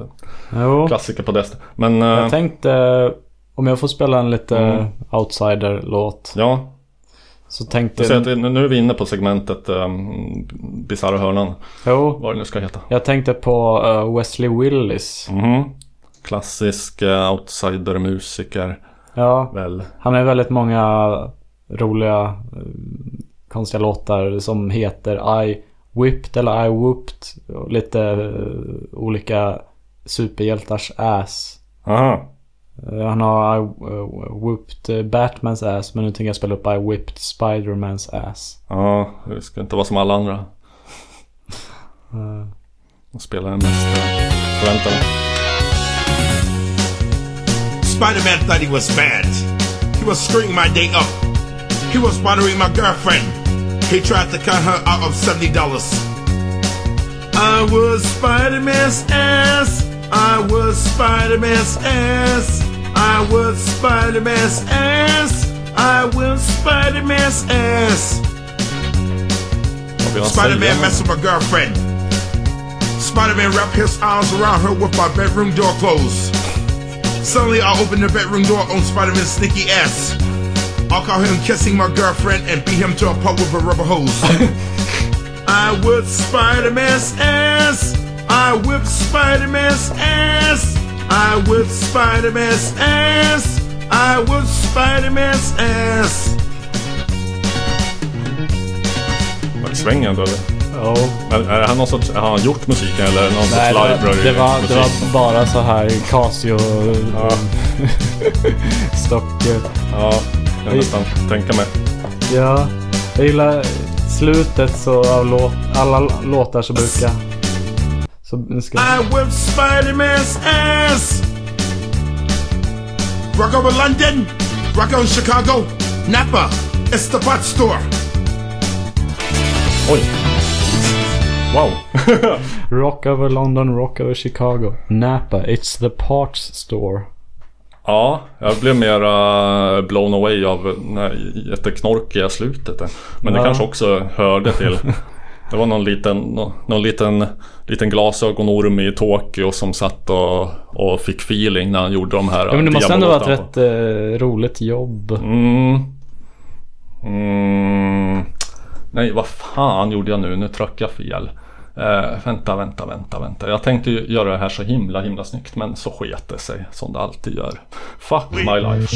Speaker 3: Jo.
Speaker 2: Klassiker på det. Men... eh,
Speaker 3: Jag tänkte... Om jag får spela en lite
Speaker 2: Mm.
Speaker 3: outsider-låt.
Speaker 2: Ja.
Speaker 3: Så tänkte
Speaker 2: Jag att nu är vi inne på segmentet um, Bisarra hörnan.
Speaker 3: Jo.
Speaker 2: Vad det nu ska heta.
Speaker 3: Jag tänkte på eh, Wesley Willis.
Speaker 2: Mhm. Klassisk uh, outsider-musiker.
Speaker 3: Ja.
Speaker 2: Väl.
Speaker 3: Han har väldigt många roliga eh, konstiga låtar som heter I Whipped eller I Whooped. Och lite eh, olika superhjältars ass.
Speaker 2: Aha.
Speaker 3: Eh, Han har I uh, Whooped eh, Batmans ass men nu tänker jag spela upp I Whipped Spidermans ass.
Speaker 2: Ja, det ska inte vara som alla andra.
Speaker 3: Eh,
Speaker 2: Och spela den mest förväntade.
Speaker 11: Spider-Man thought he was bad. He was screwing my day up. He was bothering my girlfriend. He tried to cut her out of seventy dollars. I was Spider-Man's ass. I was Spider-Man's ass. I was Spider-Man's ass. I was Spider-Man's ass.
Speaker 2: Vad
Speaker 11: Spider-Man
Speaker 2: säga?
Speaker 11: messed with my girlfriend. Spider-Man wrapped his arms around her with my bedroom door closed. Suddenly, I opened the bedroom door on Spider-Man's sneaky ass. I caught him kissing my girlfriend and beat him to a pulp with a rubber hose. [laughs] I whipped Spider-Man's ass. I whipped Spider-Man's ass. I whipped Spider-Man's ass. I whipped Spider-Man's ass.
Speaker 2: Svänger ändå eller?
Speaker 3: Ja.
Speaker 2: Är, är han någon sorts, har han gjort musiken eller är någon
Speaker 3: Nej,
Speaker 2: sorts
Speaker 3: det,
Speaker 2: library
Speaker 3: det, var, det var bara så här Casio [laughs] stock.
Speaker 2: Ja, jag kan nästan tänka mig.
Speaker 3: Ja, jag gillar slutet så av låt, alla låtar så brukar... Så nu ska
Speaker 11: I whipped Spider-Man's ass. Rock over London. Rock on Chicago. Napa. It's the pot store.
Speaker 2: Oj! Wow! [laughs]
Speaker 3: Rock over London, rock over Chicago. Napa, it's the parts store.
Speaker 2: Ja, jag blev mera blown away av det här jätteknorkiga slutet. Men det
Speaker 3: Ja.
Speaker 2: kanske också hörde till. [laughs] Det var någon liten, nå- någon liten, liten glasögonorm i Tokyo som satt och, och fick feeling när han gjorde de här
Speaker 3: Ja, men det måste ändå
Speaker 2: diabolåtarna.
Speaker 3: rätt eh, roligt jobb.
Speaker 2: Mm. Mm. Nej, vad fan gjorde jag nu? Nu tryckte jag fel. Eh, vänta, vänta, vänta, vänta. Jag tänkte ju göra det här så himla, himla snyggt. Men så sket det sig, som det alltid gör. Fuck my life.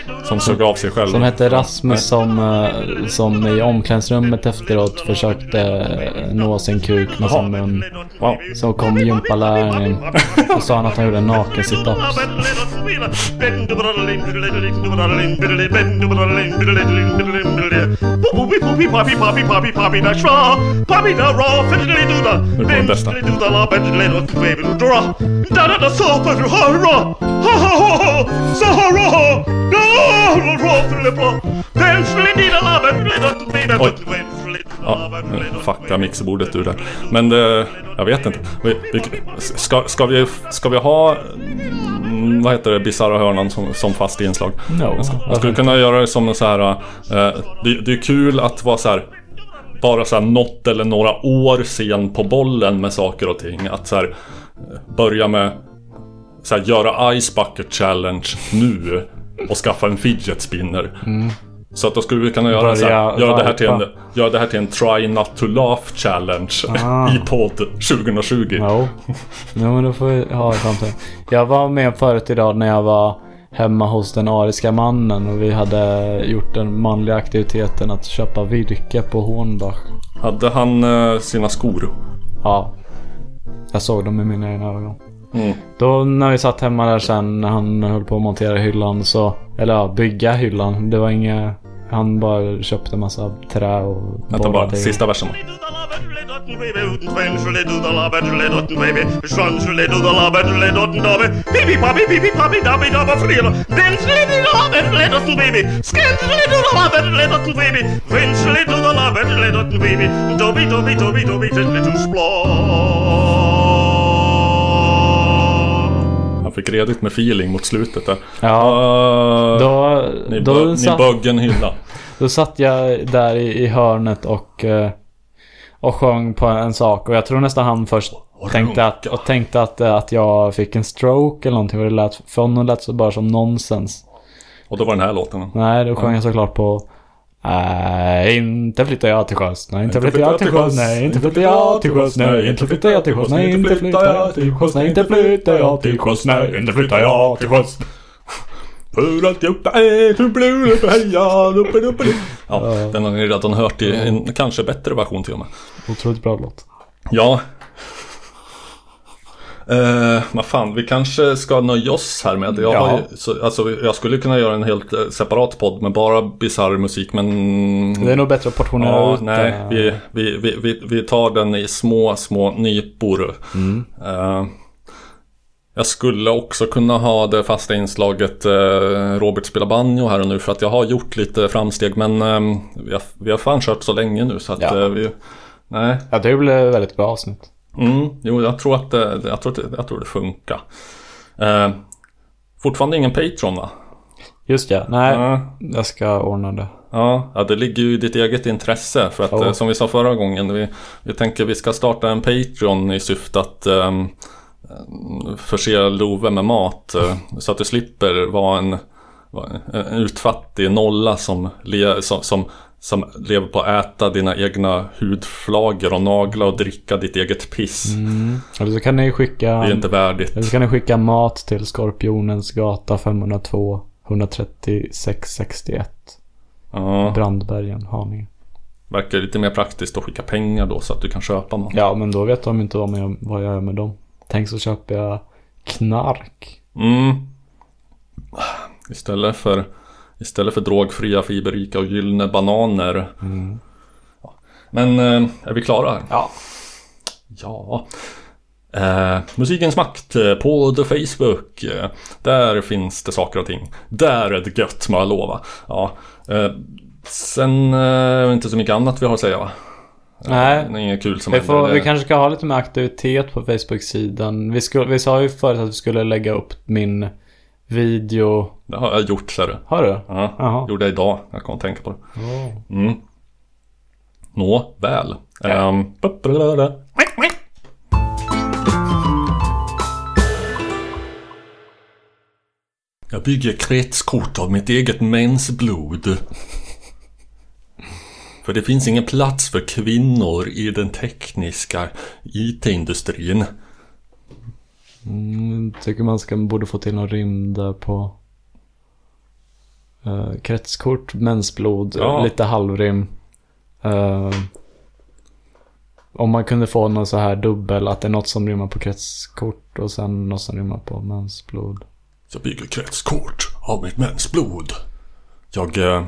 Speaker 2: Som sög av sig själv.
Speaker 3: Som hette Rasmus som, eh, som i omklädningsrummet efteråt försökte eh, nå sin kuk med sin mun.
Speaker 2: Wow.
Speaker 3: Så kom gympaläraren in och sa han att han gjorde en naken sit-ups.
Speaker 2: Det var den bästa. Oj. Ja, jag mixerbordet ur där. Men det, jag vet inte. Vi, vi, ska, ska, vi, ska vi ha, mm, vad heter det, bisarra hörnan som, som fast inslag?
Speaker 3: No.
Speaker 2: Jag skulle kunna göra det som så här, eh, det, det är kul att vara så här bara så här något eller några år sen på bollen med saker och ting. Att så här, eh, börja med så här, göra Ice Bucket Challenge nu och skaffa en fidget spinner.
Speaker 3: Mm.
Speaker 2: Så att då skulle vi kunna göra, så här, göra, det här till en, göra det här till en Try Not To Laugh Challenge
Speaker 3: Ah.
Speaker 2: i podd 2020.
Speaker 3: Jo. Jo men då får vi ha det framtiden. Jag var med förut idag när jag var hemma hos den ariska mannen och vi hade gjort den manliga aktiviteten att köpa virke på Hornbach.
Speaker 2: Hade han eh, sina skor?
Speaker 3: Ja. Jag såg dem med mina egna ögon.
Speaker 2: Mm.
Speaker 3: Då när vi satt hemma där sen när han höll på att montera hyllan så, eller ja, bygga hyllan. Det var inga, han bara köpte massa trä och
Speaker 2: Vänta bara,
Speaker 3: i.
Speaker 2: sista versen. Han fick redigt med feeling mot slutet där.
Speaker 3: Ja.
Speaker 2: Uh,
Speaker 3: Då,
Speaker 2: ni,
Speaker 3: då,
Speaker 2: ni
Speaker 3: satt,
Speaker 2: bögg en hylla. [laughs]
Speaker 3: då satt jag där i, i hörnet och, eh, och sjöng på en sak. Och jag tror nästan han först tänkte att, och tänkte att, eh, att jag fick en stroke eller någonting. Och det lät, för honom lät så bara som nonsens.
Speaker 2: Och då var den här låten.
Speaker 3: Nej, då sjöng jag såklart på Nej, inte flyttar jag till sjöss. Nej, inte flyttar jag till sjöss. Nej, inte flyttar jag till sjöss. Nej, inte flyttar jag till sjöss. Nej, inte flyttar jag till sjöss. Nej, inte flyttar jag till sjöss. Nej, inte flyttar jag till sjöss.
Speaker 2: Att jag är så blod och heja, duppe, duppe. Ja, den har ni redan hört i en kanske bättre version till och med.
Speaker 3: Otroligt bra låt.
Speaker 2: Ja. Eh, vad fan, vi kanske ska nöja oss här med. Jag,
Speaker 3: Ja.
Speaker 2: ju, så, alltså, jag skulle kunna göra en helt eh, separat podd med bara bisarr musik men...
Speaker 3: Det är nog bättre att portionera
Speaker 2: Ja,
Speaker 3: ut
Speaker 2: nej,
Speaker 3: det.
Speaker 2: vi, vi, vi, vi, vi tar den i små, små nypor.
Speaker 3: Mm.
Speaker 2: Eh, jag skulle också kunna ha det fasta inslaget eh, Robert spelar banjo här och nu för att jag har gjort lite framsteg men eh, vi, har, vi har fan kört så länge nu så att
Speaker 3: Ja.
Speaker 2: eh, vi... Nej.
Speaker 3: Ja, det blev väldigt bra avsnitt.
Speaker 2: Mm, jo, jag tror att jag tror, att jag tror det funkar. Eh, fortfarande ingen Patreon va?
Speaker 3: Just det, nej.
Speaker 2: Ja.
Speaker 3: Jag ska ordna det.
Speaker 2: Ja, ja, det ligger ju i ditt eget intresse. För att
Speaker 3: Ja.
Speaker 2: eh, som vi sa förra gången, vi, vi tänker vi ska starta en Patreon i syfte att eh, förse Love med mat. eh, så att du slipper vara en, en utfattig nolla som, som, som, som lever på att äta dina egna hudflagor och nagla och dricka ditt eget piss.
Speaker 3: Mm. Eller så kan ni skicka...
Speaker 2: Det är inte värdigt.
Speaker 3: Eller så kan ni skicka mat till Skorpionens gata 502 136 61.
Speaker 2: Ja,
Speaker 3: Brandbergen, Haninge.
Speaker 2: verkar lite mer praktiskt att skicka pengar då så att du kan köpa mat.
Speaker 3: Ja, men då vet de inte vad, gör, vad jag gör med dem. Tänk så köper jag knark.
Speaker 2: Mm. Istället för, istället för drogfria, fiberrika och gyllene bananer. Ja. Men eh, är vi klara här?
Speaker 3: Ja.
Speaker 2: Ja. Eh, musikens makt eh, på The Facebook. Eh, där finns det saker och ting. Där är det gött må jag lova. Ja. Eh, sen eh, är det inte så mycket annat vi har att säga va?
Speaker 3: Nej.
Speaker 2: Eh, inget kul som
Speaker 3: Vi, får, vi kanske ska ha lite mer aktivitet på Facebook-sidan. Vi, skulle, vi sa ju förut att vi skulle lägga upp min video.
Speaker 2: Det har jag gjort ser du.
Speaker 3: Har du?
Speaker 2: Ja,
Speaker 3: Jaha.
Speaker 2: gjorde jag idag. Jag kom att tänka på det.
Speaker 3: Oh.
Speaker 2: Mm. Nå, väl. Ehm, jag bygger kretskort av mitt eget mensblod. För det finns ingen plats för kvinnor i den tekniska IT-industrin.
Speaker 3: Mm, tycker man ska, borde få till någon rim där på uh, kretskort, mensblod,
Speaker 2: Ja.
Speaker 3: lite halvrim. Eh, om man kunde få någon så här dubbel, att det är något som rimmar på kretskort och sen något som rimmar på mensblod.
Speaker 2: Jag bygger kretskort av mitt mensblod. Jag... Eh,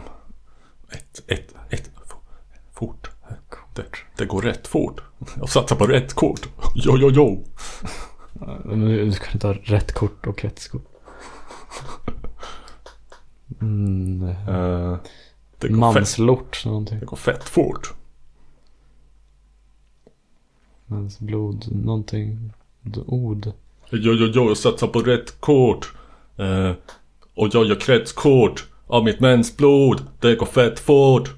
Speaker 2: ett, ett, ett, fort. Det, det går rätt fort. Jag satsar på rätt kort. Jo, jo, jo.
Speaker 3: Men Du kan inte ha rätt kort och kretskort. Mm,
Speaker 2: det, går fett,
Speaker 3: manslort någonting.
Speaker 2: det går fett fort.
Speaker 3: Mensblod, någonting. D- Ord.
Speaker 2: Jo, jo, jo, jag satsar på rätt kort. Eh, och jag gör kretskort av mitt mensblod. Det går fett fort.